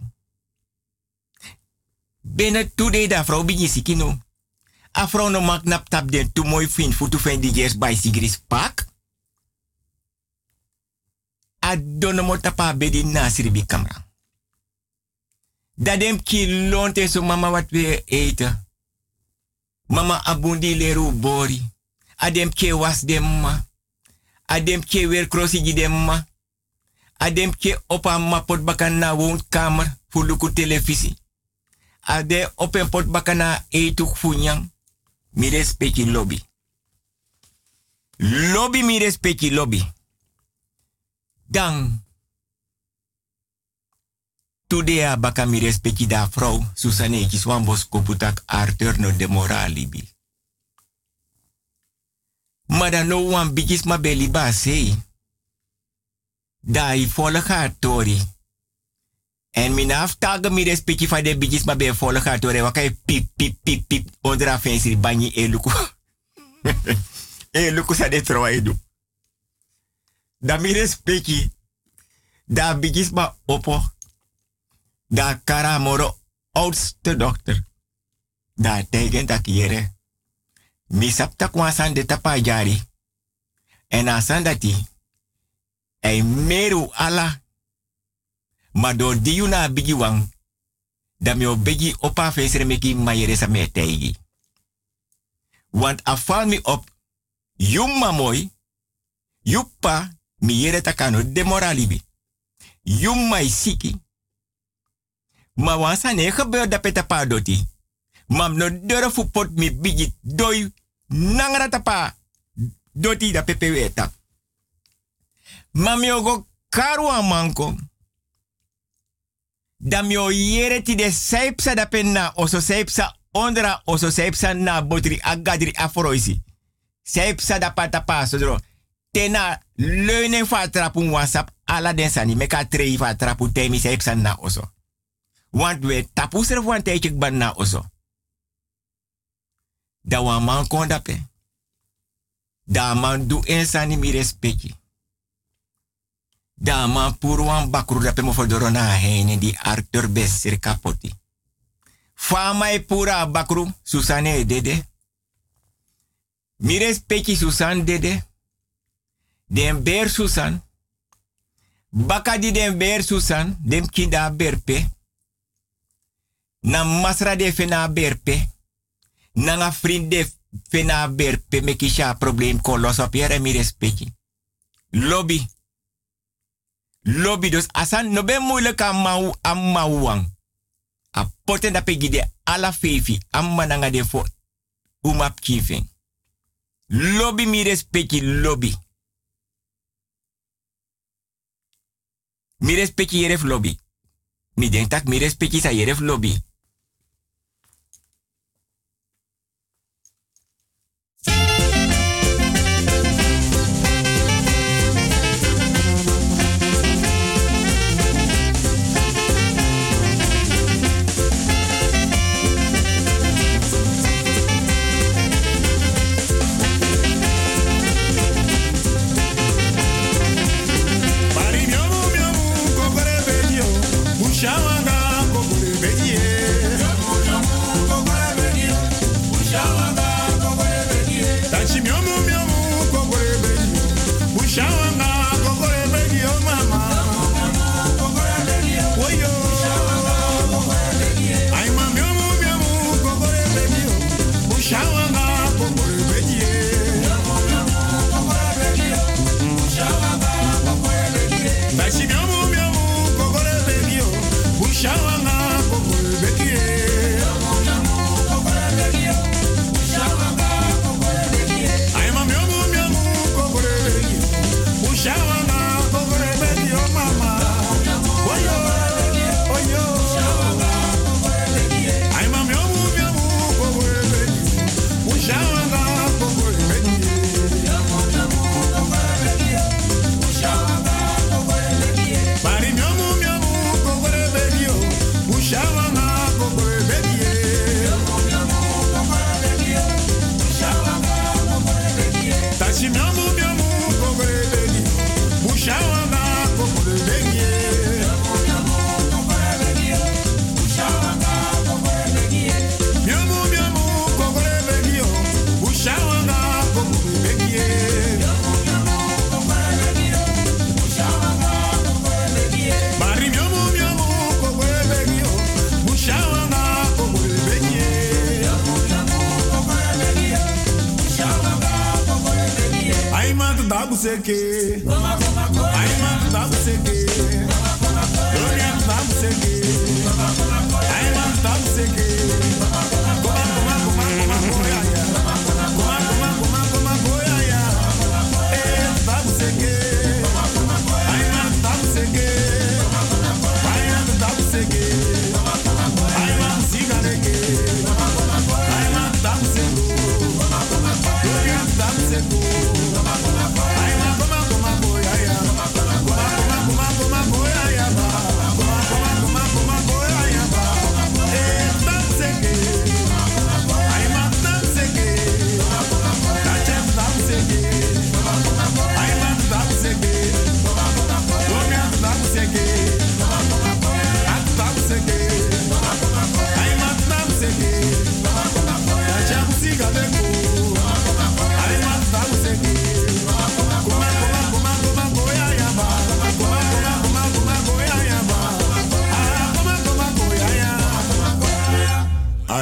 Binnen today da vrouw bin sikino. A vrouw no mak nap tap den tu mooi fin futu fen di gers by sigris pak. A dono mo tapa bedi nasiri bi kamera. Da dem ki lonte so mama wat we eten. Mama abundi leru bori. A dem ke was dem ma. A dem ke weer crossi gi dem ma. A dem ke opa ma pot bakan na. Fuluku televisie ade open pot bakana funyang. Mi respecti lobby. Lobby mi respecti lobby. Dan. Today a baka mi respecti da vrouw. Susane kis wan bos koputak Arthur no de morali bi. Maar dan no wan bigis ma beli ba sei. Da i volle gaat tori. En mijn aftagen mi respecti van de bijis maar volle gaat door. Wakai pip pip pip pip. Odra fancy banyi e luku. e luku sa de troa. Da mi respecti. Da bijis maar opo. Da karamoro oudste dochter. Da tegen dat kiere. Mi sapta kwasan de tapa jari. En dati. Ei meru ala ma do diyu na bigi wang, da mi o bigi opa fesere meki mayere sa me teigi. Want afal mi op, yumma mooi, yuppa mi yere takano demoralibi. Yumma isiki. Ma wansa ne gebeur da peta pa doti. Mam no dure fu pot mi bigi doi nangra tapa doti da pepe weta. Mami ogo karu amanko. Dan mi o yere ti de saipsa da penna oso saipsa ondra oso saipsa na botri agadri afroisi. Saipsa da patapa sodro. Tena leunen fa trapu WhatsApp ala den sani meka trei fa trapu temi saipsa na oso. Want we tapu ser wan na oso. Da wan man kondape. Da man du ensani mi respecti. Da man pur wan bakru pe mo fodoro na hene di Arthur Besser kapoti. E pura bakru Susane dede. Mi respecti Susan dede. Den ber Susan. Baka di den ber Susan. Dem kinda berpe. Na masra de fena berpe. Na nga vriend de fena berpe. Me kisha probleem ko los op yere mi respecti. Lobby. Lobby dus asan no ben moeilijk aan mau aan. A poten da pegi de ala fefi amma nanga de fo umap. Lobby mi respecti lobby. Mi respecti yeref lobby. Mi denk tak mi respecti sa yeref lobby. Man dabu seke, ay man dabu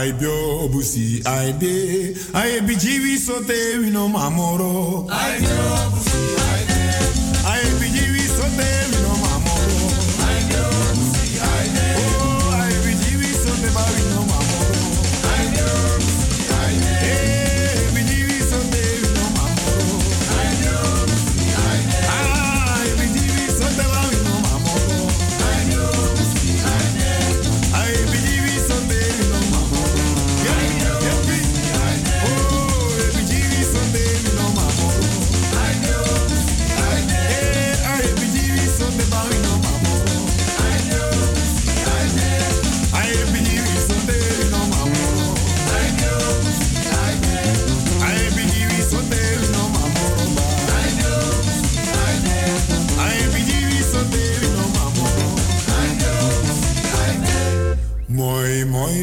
I be obusi, I be, I be jiwi sote wino mamoro. I be obusi, I be,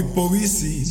moi moi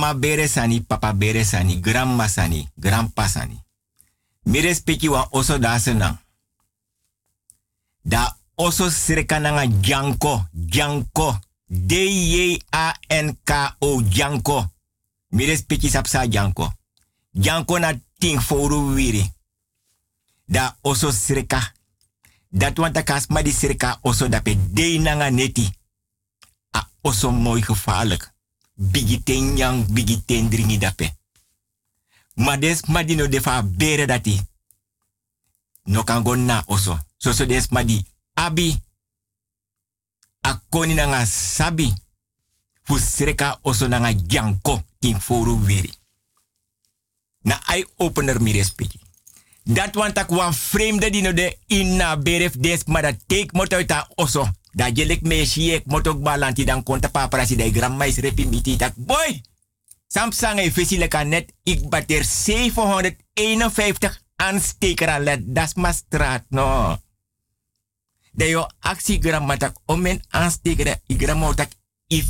Mama bere sani, papa bere sani, grandma sani, grandpa sani. Mi respecti wa oso da senang. Da oso sreka nanga janko, janko. D-J-A-N-K-O, janko. Mi respecti sapsa janko. Janko na ting foru wiri. Da oso sreka. Dat wanta kas ma di sreka oso dape de nanga neti a oso mooi gevaarlijk. Bigiten yang, bigiten dringi dape. Maar des madi no defa bere dati. No kan go na oso. So so des madi abi. A koni nanga sabi. Fu sreka oso nanga janko king foru wiri. Na eye opener mi respecti. Dat want tak wan vreemde die no de in na beref des take mot uit oso. Da jelek me shiek motok balanti dan konta paparasi da gramma is repi tak boy. Samsung e visi leka net ik bater 751 aansteker aan let das ma straat no. De yo actie gramma tak omen aansteker i gramma tak i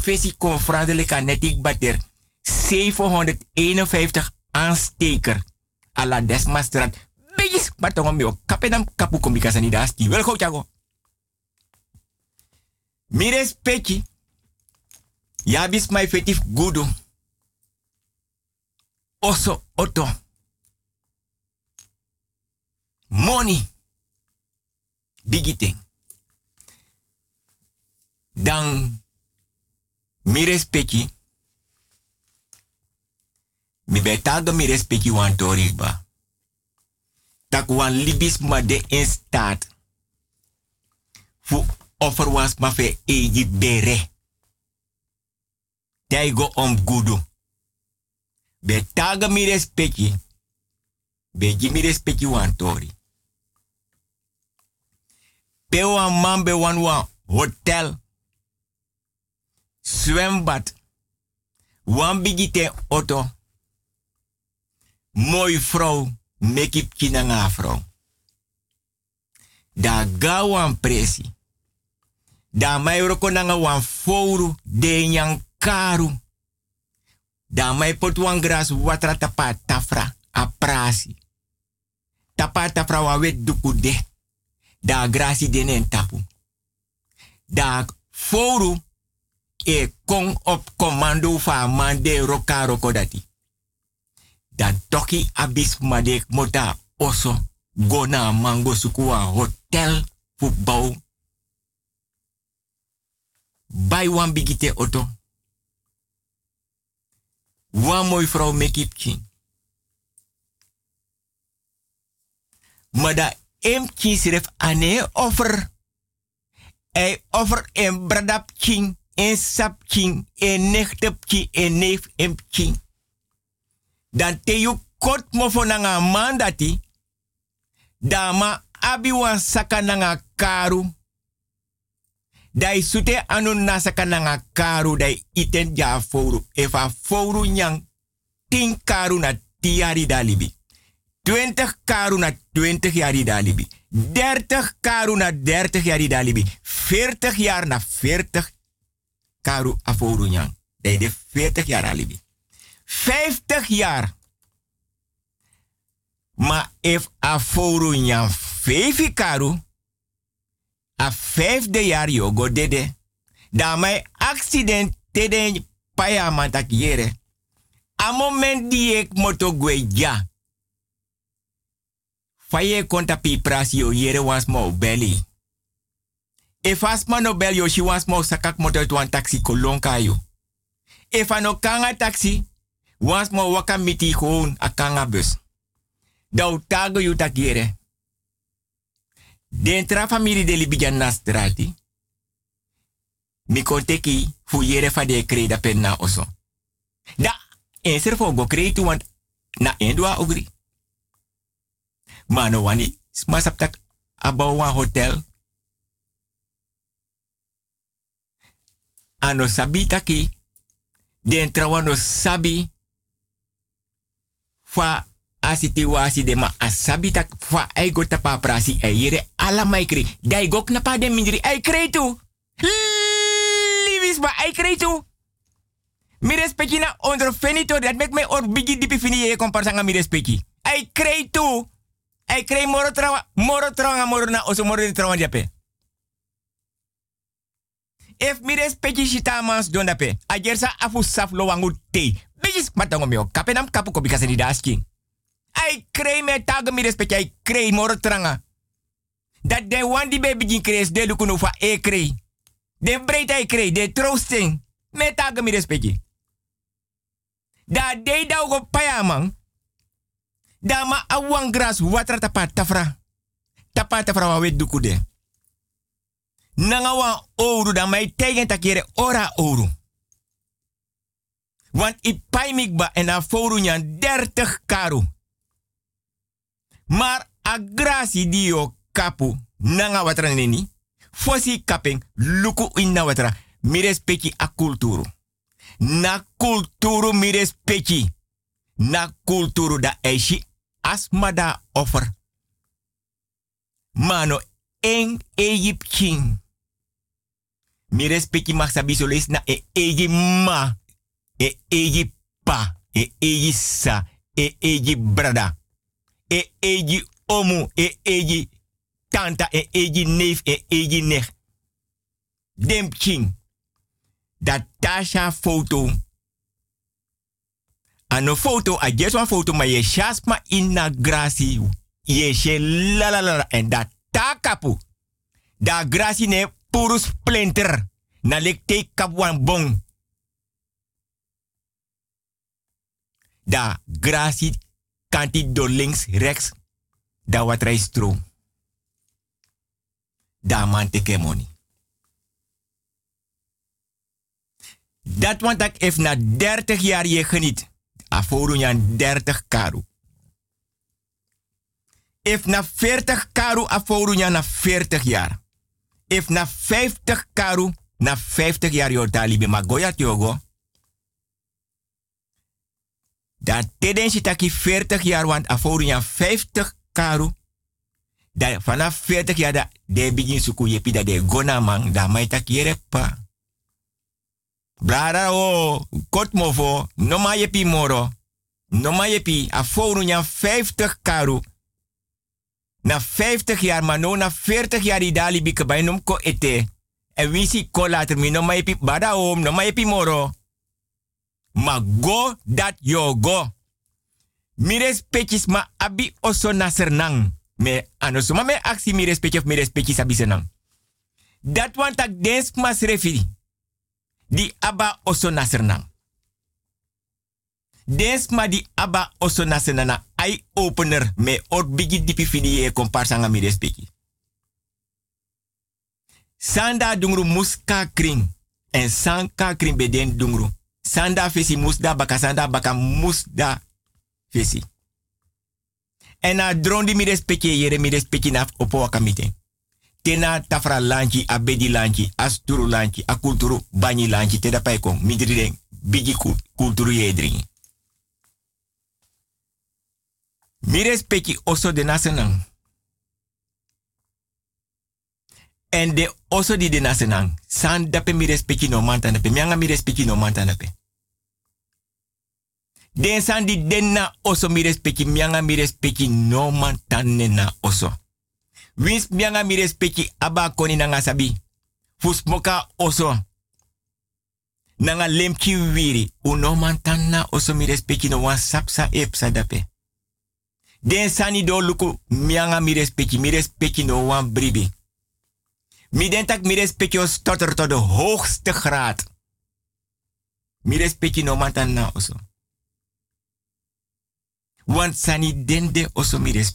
leka net ik bater 751 aansteker ala desma straat. Begis batongo mi o kapenam kapu komikasa ni da sti. Wel. Mi respecti. Ya bis my fetif gudu. Oso oto. Money. Bigite. Dan mi respecti. Mi betago mi respecti wan tori ba. Tak wan libis ma de in staat. Fu offer was ma fe bere. Daigo om gudu. Be taga mi respecti. Be gi mi respecti wan tori. Pe wan man wan wan hotel. Zwembad. Wan bigite auto. Mooi vrouw. Mekip kinanga vrouw. Da ga wan presi. Da mai roko nanga wan fouru de nyang karu. Da mai pot wan gras watra tapa tafra a prasi. tapa tafra wa wet duku de. Da grasi denen tapu. Da foru e kon op commando fa mande roka roko dati. Da toki abis madek mota oso gona mango sukuwa hotel fu Bai wan bigite oto. Wan mooi vrouw mekip king. Maar da em kisref ane offer. Hij offer en bradap king, en sap king, en nechtep king, en neef em king. Dan te you kort mo nanga mandati. Dama abi wan saka nanga karu. Dai sute anu nasaka nanga karu dai iten ja foru. Efa foru nyang tin karu na tiari dalibi. 20 karu na 20 jaar dalibi. 30 karu na 30 jaar dalibi. 40 jaar na 40 karu aforu nyang. Dai de 40 jaar alibi. 50 jaar. Ma if aforu nyang 5 karu. A vijfde jaar yogo dede. Da mai accident tede paya mantak yere. A moment die ik moto gwe ja. Faye konta pi pras yo yere was mo belly. If asma no bel yo she was mo sakak moto to an taxi kolonka yo. If ano kanga taxi, was mo waka miti gewoon a kanga bus. Da utago yu tak yere. Dentra familie de Libijan na strati. Mi konteki fu yere fa de kreda pen na oso. Da, enser fo go want na endwa ogri. Mano wani, smasaptak abou wan hotel. Ano sabi taki, dentra wano sabi fa asiti wasi de ma asabi tak fa ay go tapa prasi ay yere ala mai kri. Dai gok na pa de mindri ay kri tu. Livis ba ay kri tu. Mi respecti na onder finito dat mek me or bigi dipi fini ye komparsa mi respecti. Ay kri tu. Ay kri moro trawa moro trawa moro na oso moro trawa jape. If mi respecti shita mans don. Ajersa afu saf lo wangu te. Bigis matango mio kapenam kapu ko bikasa di dasking. Ai krei me tag mi respect ai krei moro tranga. Dat de wan di baby gin kreis de lukunu fa e krei. De breed ai krei, de troosting. Me tag mi respect. Da de da go payamang. Da ma awang gras watra tapa tafra. Tapa tafra wa wet dukude. Nanga wan ouro da mai tegen takere ora ouro. Want i paimikba en a foru nyan 30 karu. Maar a grasi dio kapu nanga watra neni. Fosi kapeng luku inna watra. Mi respecti a kulturu. Na kulturu mi respecti. Na kulturu da eishi asmada offer. Mano en Egypt king. Mi respecti mag na e egi ma. E egi pa. E egi sa. E egi brada e eji omu, e eji tanta, e eji neef, e eji nech. Dem king. Dat tasha foto. Ano foto, a just one foto, maar je shasma inna grasi. Je she la la la en dat takapu. Da grasi ne puru splinter. Na lek te bong. Da grasi kanti do links, rechts, da wat rijstroom. Da man teke money. Dat want ik if na 30 jaar je geniet. Aforu nyan 30 karu. If na 40 karu aforu nyan na 40 jaar. If na 50 karu na 50 jaar yo talibi magoya tiogo. Dat teden taki 40 jaar, want aforu ya 50 karu. Da vanaf 40 jaar da de begin suku yepi da de gona man da mai taki o, kot mofo, no ma yepi moro. No ma yepi, aforu ya 50 karu. Na 50 jaar, maar no na 40 jaar die dali bike bij nom ko ete. En wie si ko later mi no mai pi bada om, no mai pi moro. Ma go dat yo go. Mi respectis ma abi oso na sernang. Me anosoma me aksi mi respecti of mi respecti sabi senang. Dat want tak dens mas. Di aba oso na sernang. Dens ma di aba oso eye opener me or bigi dipi fidi e komparsa mi respecti. Sanda dungru muska kring. En sanka kring beden dungru. Sanda fesi musda baka sanda baka musda fesi. En na drondi mi respecte yere mi respecte na opo wakamite. Tena tafra lanchi, abedi lanchi, asturu lanchi, a kulturu banyi lanchi, teda midri bigi kulturu yedri. Mi oso de nasenang. En de oso di de nasenang. San dape mi respecte no manta nape. Mianga mi no manta nape. Den san di den na oso mi respecti, mianga mi respecti no man tanne na oso. Wins mianga mi respecti aba koni nanga sabi. Fus moka oso. Nanga lemki wiri. Uno man tanna oso mi respecti no wan sapsa epsa dape. Den sani do luku mianga mi respecti, mi respecti no wan bribi. Mi den tak mi stotter tot de hoogste graad. Mi no man tanna oso. Want sani dende oso mi.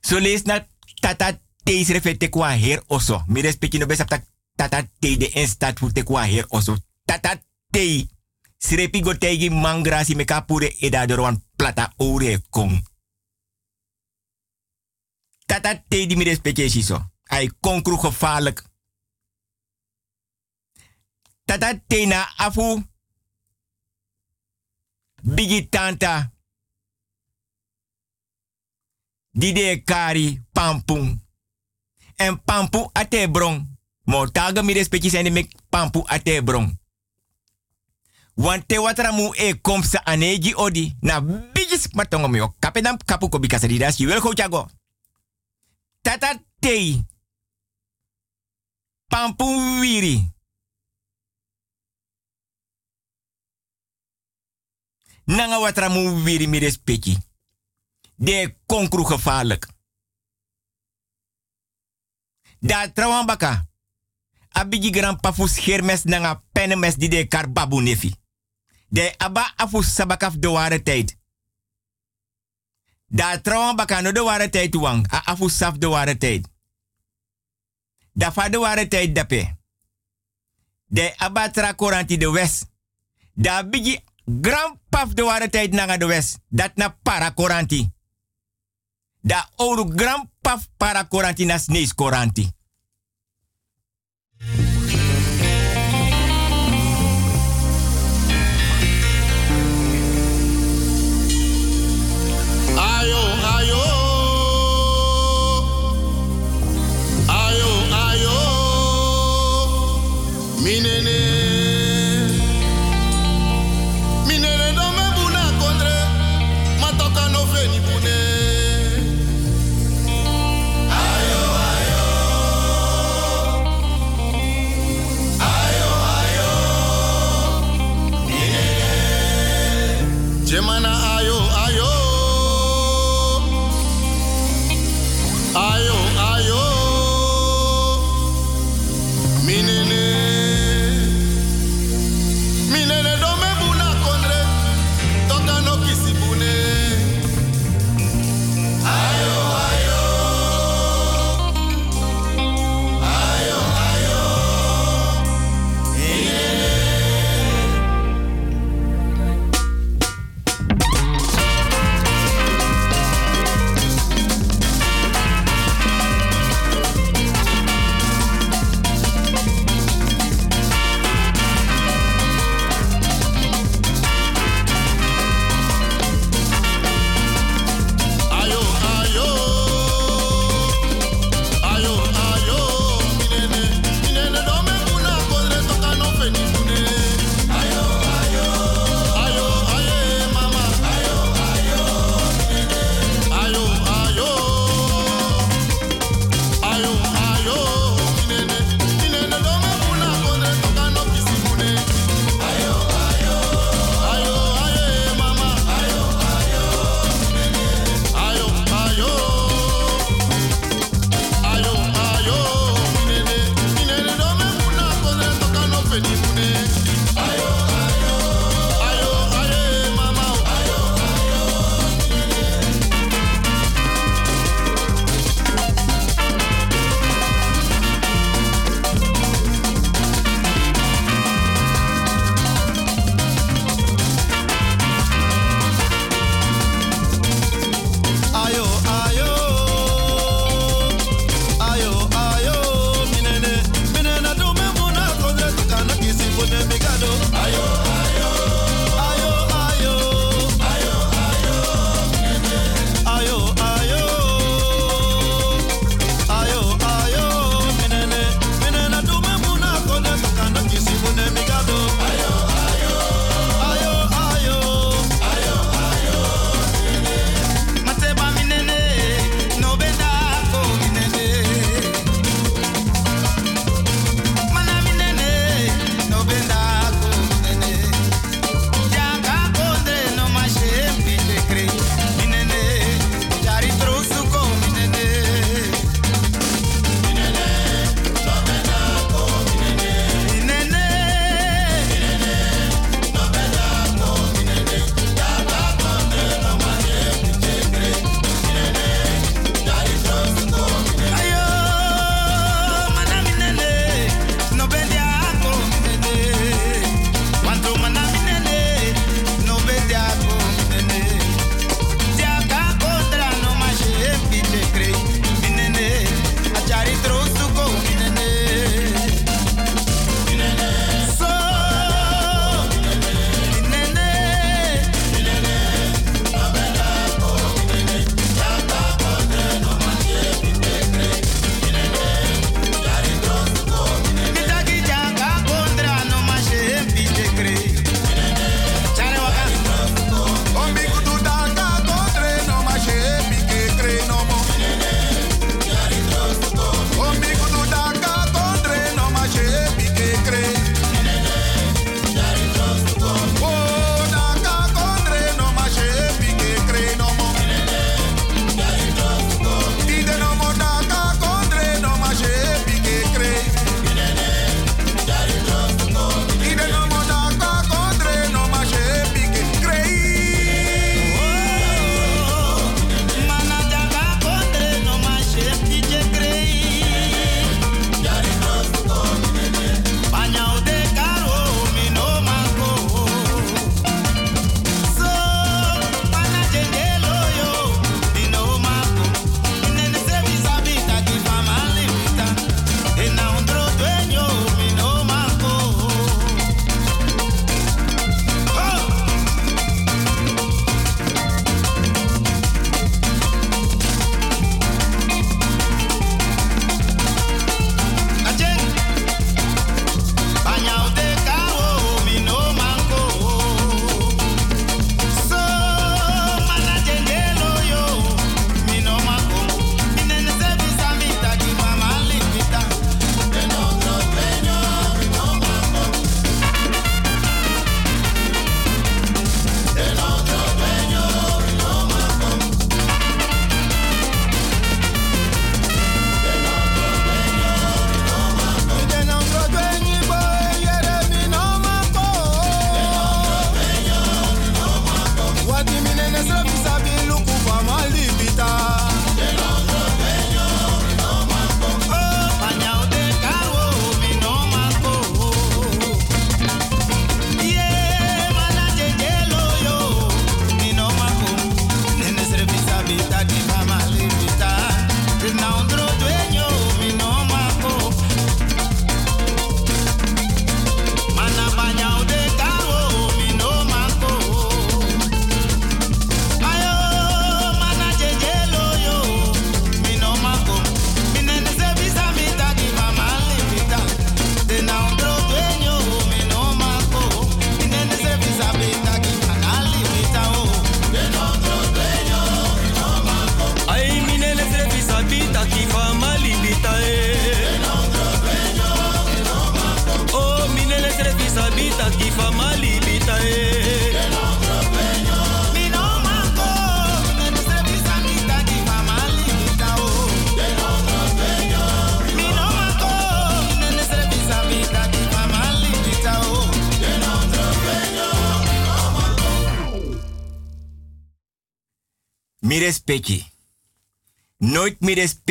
So lees na tata teis refete kwa her oso. Mi no besap tata te de instat fu te kwa oso. Tata te. Srepi go tegi mangrasi me kapure eda dorwan plata ore kong. Tata te di mi respecti shiso. Ai konkru gevaarlijk. Tata te na afu Bigi tanta. Dide kari pampung. En pampu ate brong. Mo taga mi zijn mek pampu ate brong. Want te watra mu e komsa aneji odi. Na bigis matongo mi o kapedam kapu ko bikasa di das. You will go chago. Tata tei. Pampu wiri. Nanga watra mu wiri mi respecti. De konkru gevaarlijk. Da trawan baka. Abigi gran pafu schermes nanga pennemes di de kar babu nefi. De aba afu sabakaf de tijd. Da trawan baka no de ware tijd. A afu saf de ware tijd. Da fa de ware dape. De aba tra koranti de west. Da bigi Grand paf de ware tijd nanga de west. Dat na para koranti. Da ouro grand paf para koranti na snees koranti. Meaning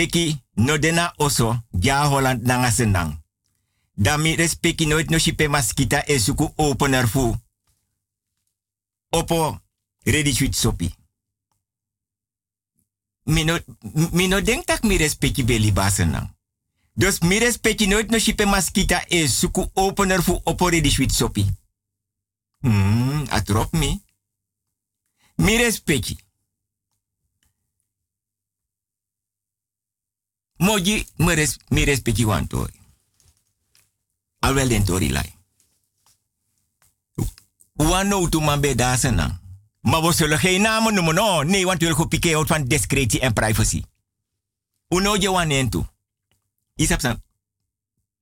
respecti no dena oso ja Holland nanga senang. Da mi respecti nooit no shipe maskita e suku opener fu. Opo ready sweet sopi. Mi no, mi no denk tak mi respecti beli basenang. Dus mi respecti nooit no shipe maskita e suku opener fu opo ready sweet sopi. Hmm, atrop mi. Mi respecti. Moji mi, res, mi respecti wan tori. Alwel den tori lai. Wan no tu man be dasen na. Maar we zullen geen namen noemen, no. Nee, want we willen van discretie en privacy. Uno je wan en tu. Isap san.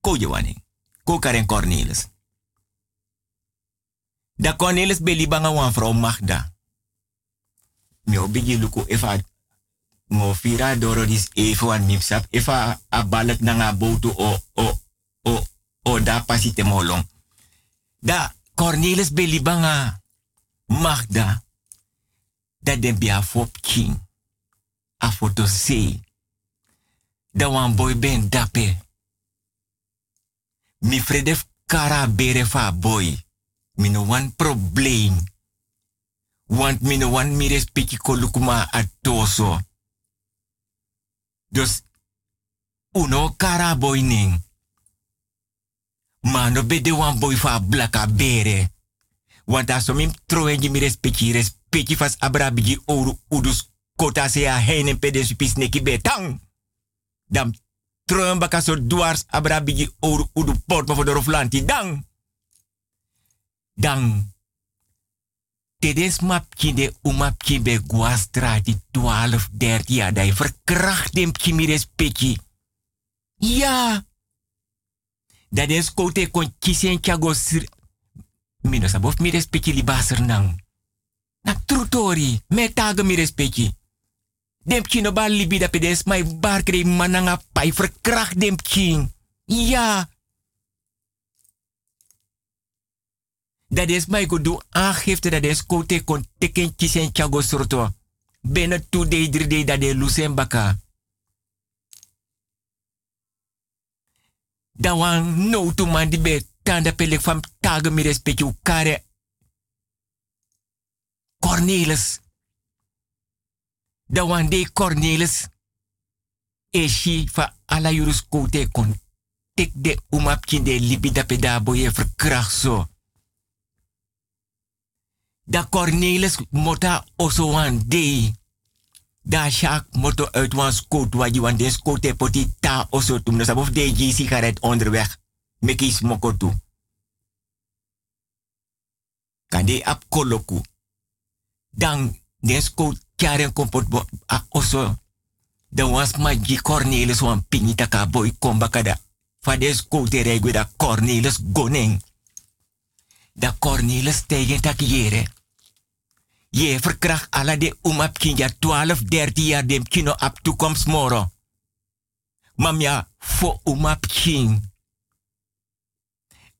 Ko je Ko Karen Cornelis. Da Cornelis beli banga wan vrouw Magda. Mi obigi luku efa mo fira doro dis even wan mipsap efa a balak na nga o o o o da pasite molong. Da Cornelis beli banga Magda. Da den bia fop king. A foto. Da wan boy ben dape. Mi fredef kara bere fa boy. Mi no wan probleem. Want mi no wan mi respecti kolukuma atoso. Dus uno kara boy ning. Ma no bede wan boy fa blaka bere. Want als mi troe mi respecti respecti fas abrabigi oru udus kota se a heinen pede supis neki betang. Dam troe baka so dwars abrabigi oru udu port ma voor dang. Dang. Tedes mapki de umapki be guastrati 12, 13 jaar. Dat je verkracht dem kimi respecti. Ja. Dat is kote kon kisen chago sir. Mino sabof mi respecti li baser nang. Na trutori. Me taga mi respecti. Dem kino ba libi da pedes mai bar kre mananga pai verkracht dem king. Ja. Dat is mij goed doen aangifte dat is kote kon teken kisen chago surto. Binnen 2 day 3 day dat de lusen baka. Da wan no to man di be tanda pelek fam taga mi respecti u kare. Cornelis. Da wan de Cornelis. Eshi fa ala jurus kote kon tek de umapkin de libi da peda boye verkracht zo. Da Cornelis mota oso wan day. Da shak moto uit wan skoot wa je wan den skoot te poti ta oso tum. Dus abof de je sigaret onderweg. Meki smoko tu. Kande ap koloku. Dan den skoot karen kompot bo a oso. Dan was ma ji Cornelis wan pingi taka boy komba kada. Fa den skoot te regwe da Cornelis goning. Da Cornelis tegen tak jere. Je verkracht alle de umap kinja 12, 13 jaar dem kino op toekomst moro. Mam ja, voor umap king.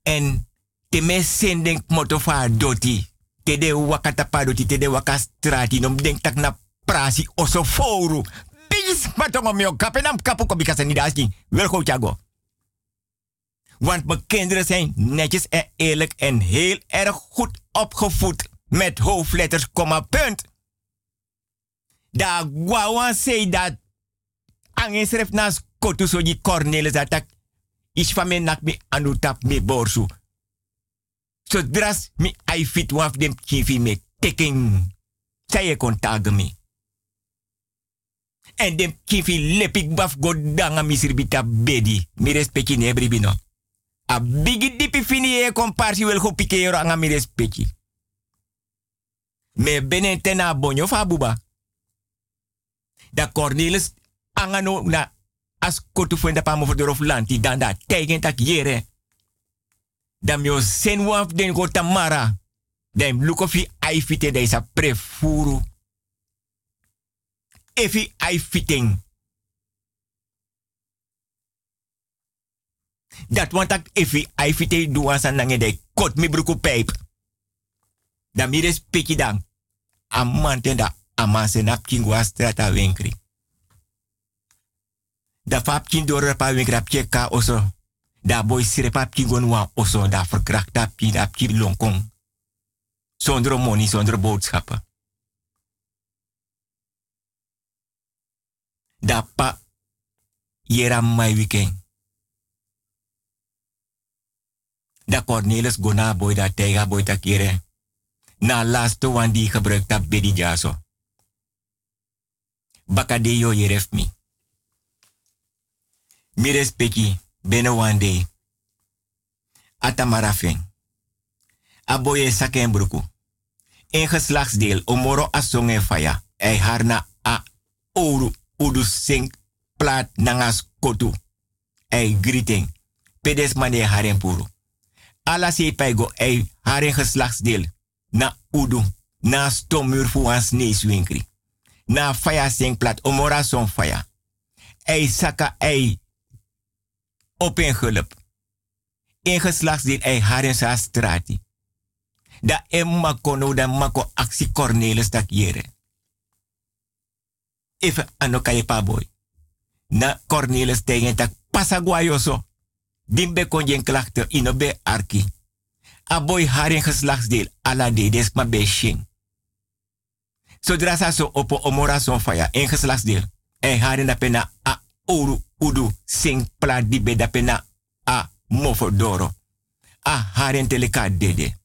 En te me sending moto fa doti. Te de wakata pa doti, te de waka strati. Nom denk tak na prasi oso foru. Bis matongo mio kapenam kapu ko bikasa nidaski. Wel go chago. Want mijn kinderen zijn netjes en eerlijk en heel erg goed opgevoed. Met hoofdletters, komma, punt. Da gwawan zei dat. Angen schreef nas kotu so die Cornelis ik is van me nak me anu tap me borsu. Zodras mi ai fit waf dem kivi me teken. Zij je kon tagen me. En dem kivi lepik baf godanga misribita bedi. Mi respecti ne bribino. A bigi dipi fini e wel go pikero anga mi respecti. Me benen tena fa buba. Da Cornelis angano na as kotu fuenda pa mo lanti dan da tegen tak yere. Da mio sen waf den go tamara. Dem lukofi ai fite da isa prefuru. Efi ai Dat want tak efi ai fite duwa san nange de kot mi bruku pijp. Da mi dan. Amante da Ama se nap kingwa strata winkri. Da fap kin door pa winkri ap ka oso. Da boy sire pap kingon wa oso da verkracht da pi da pi lonkong. Zonder money, zonder boodschappen. Da pa yera mai weekend. Da Cornelis gona boy da tega boy da kere. Na laatste wan gebruikt dat bedi jaso. Bakadeyo yeref mi. Mi respecti bene day. Aboye saken bruku. In geslachtsdeel omoro asonge faya. Ei harna a oru udu sing plat nangas kotu. Ei greeting. Pedes mane. Ala se paigo ei haren geslachtsdeel. Na udu. Na fu ans neeswinkri. Na faya sing plat omora son faya. Ei saka ei open gulp. In geslachtsdeel ei haren sa strati. Da emma kono da mako aksi Cornelis tak yere. Even ano kaye pa boy. Na Cornelis tegen tak pasaguayoso. Dimbe konjen klachten inobe arki. A boy haren geslachtsdeel ala de des ma beshin. Zodra sa so opo omora son faya in geslachtsdeel. En haren da pena a oru udu sing pla di be da pena a mofodoro. A haren teleka dede.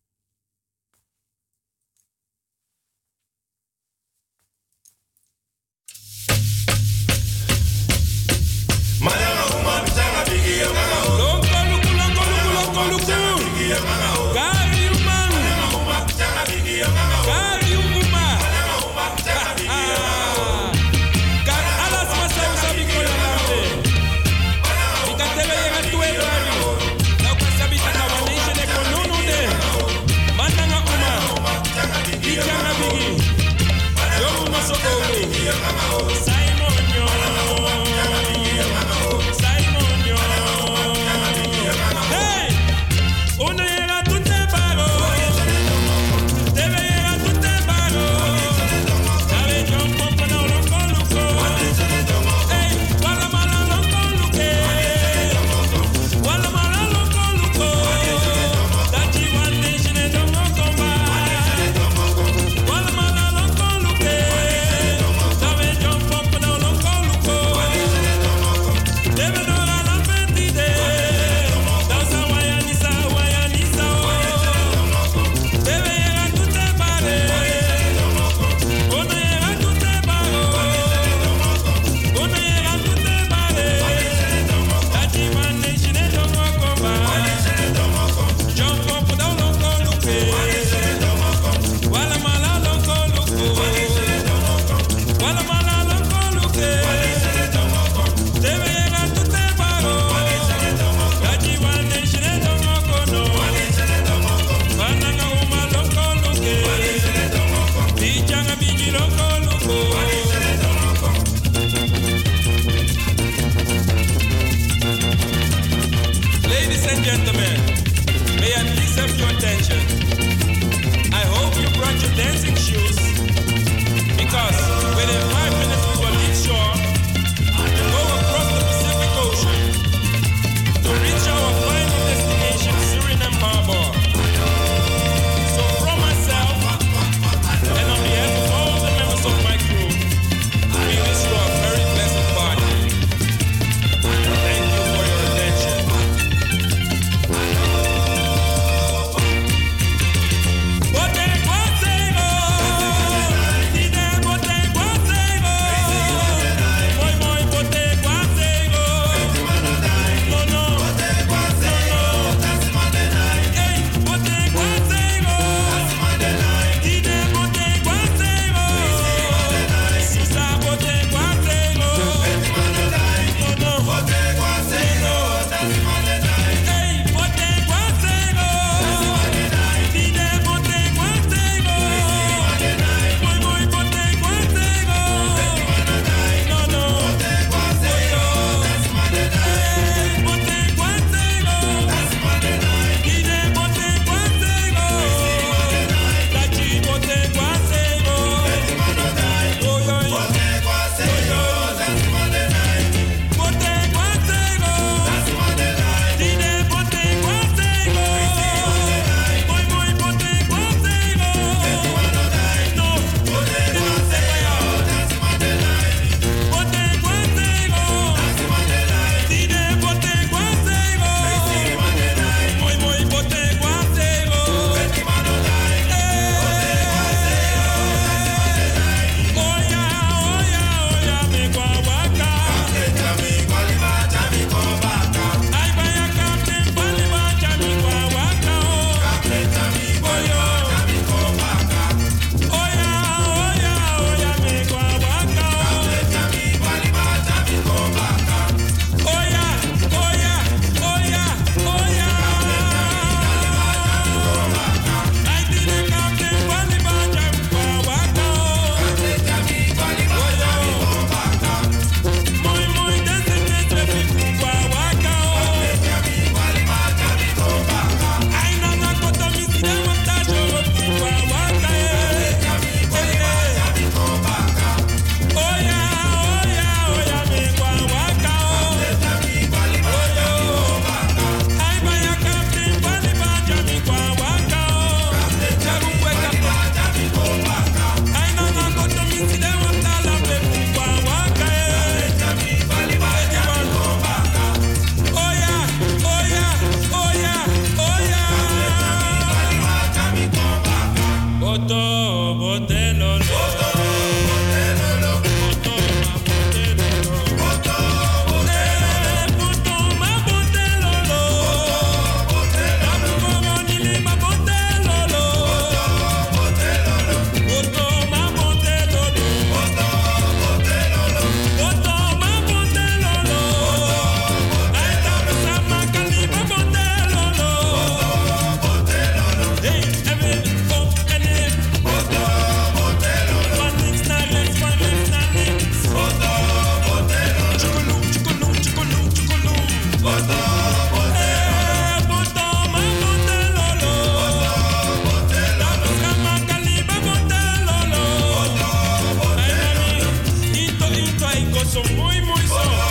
Maiko zo, muy muy zo,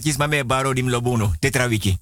Artis mame baro dim lobuno. Tetra wiki.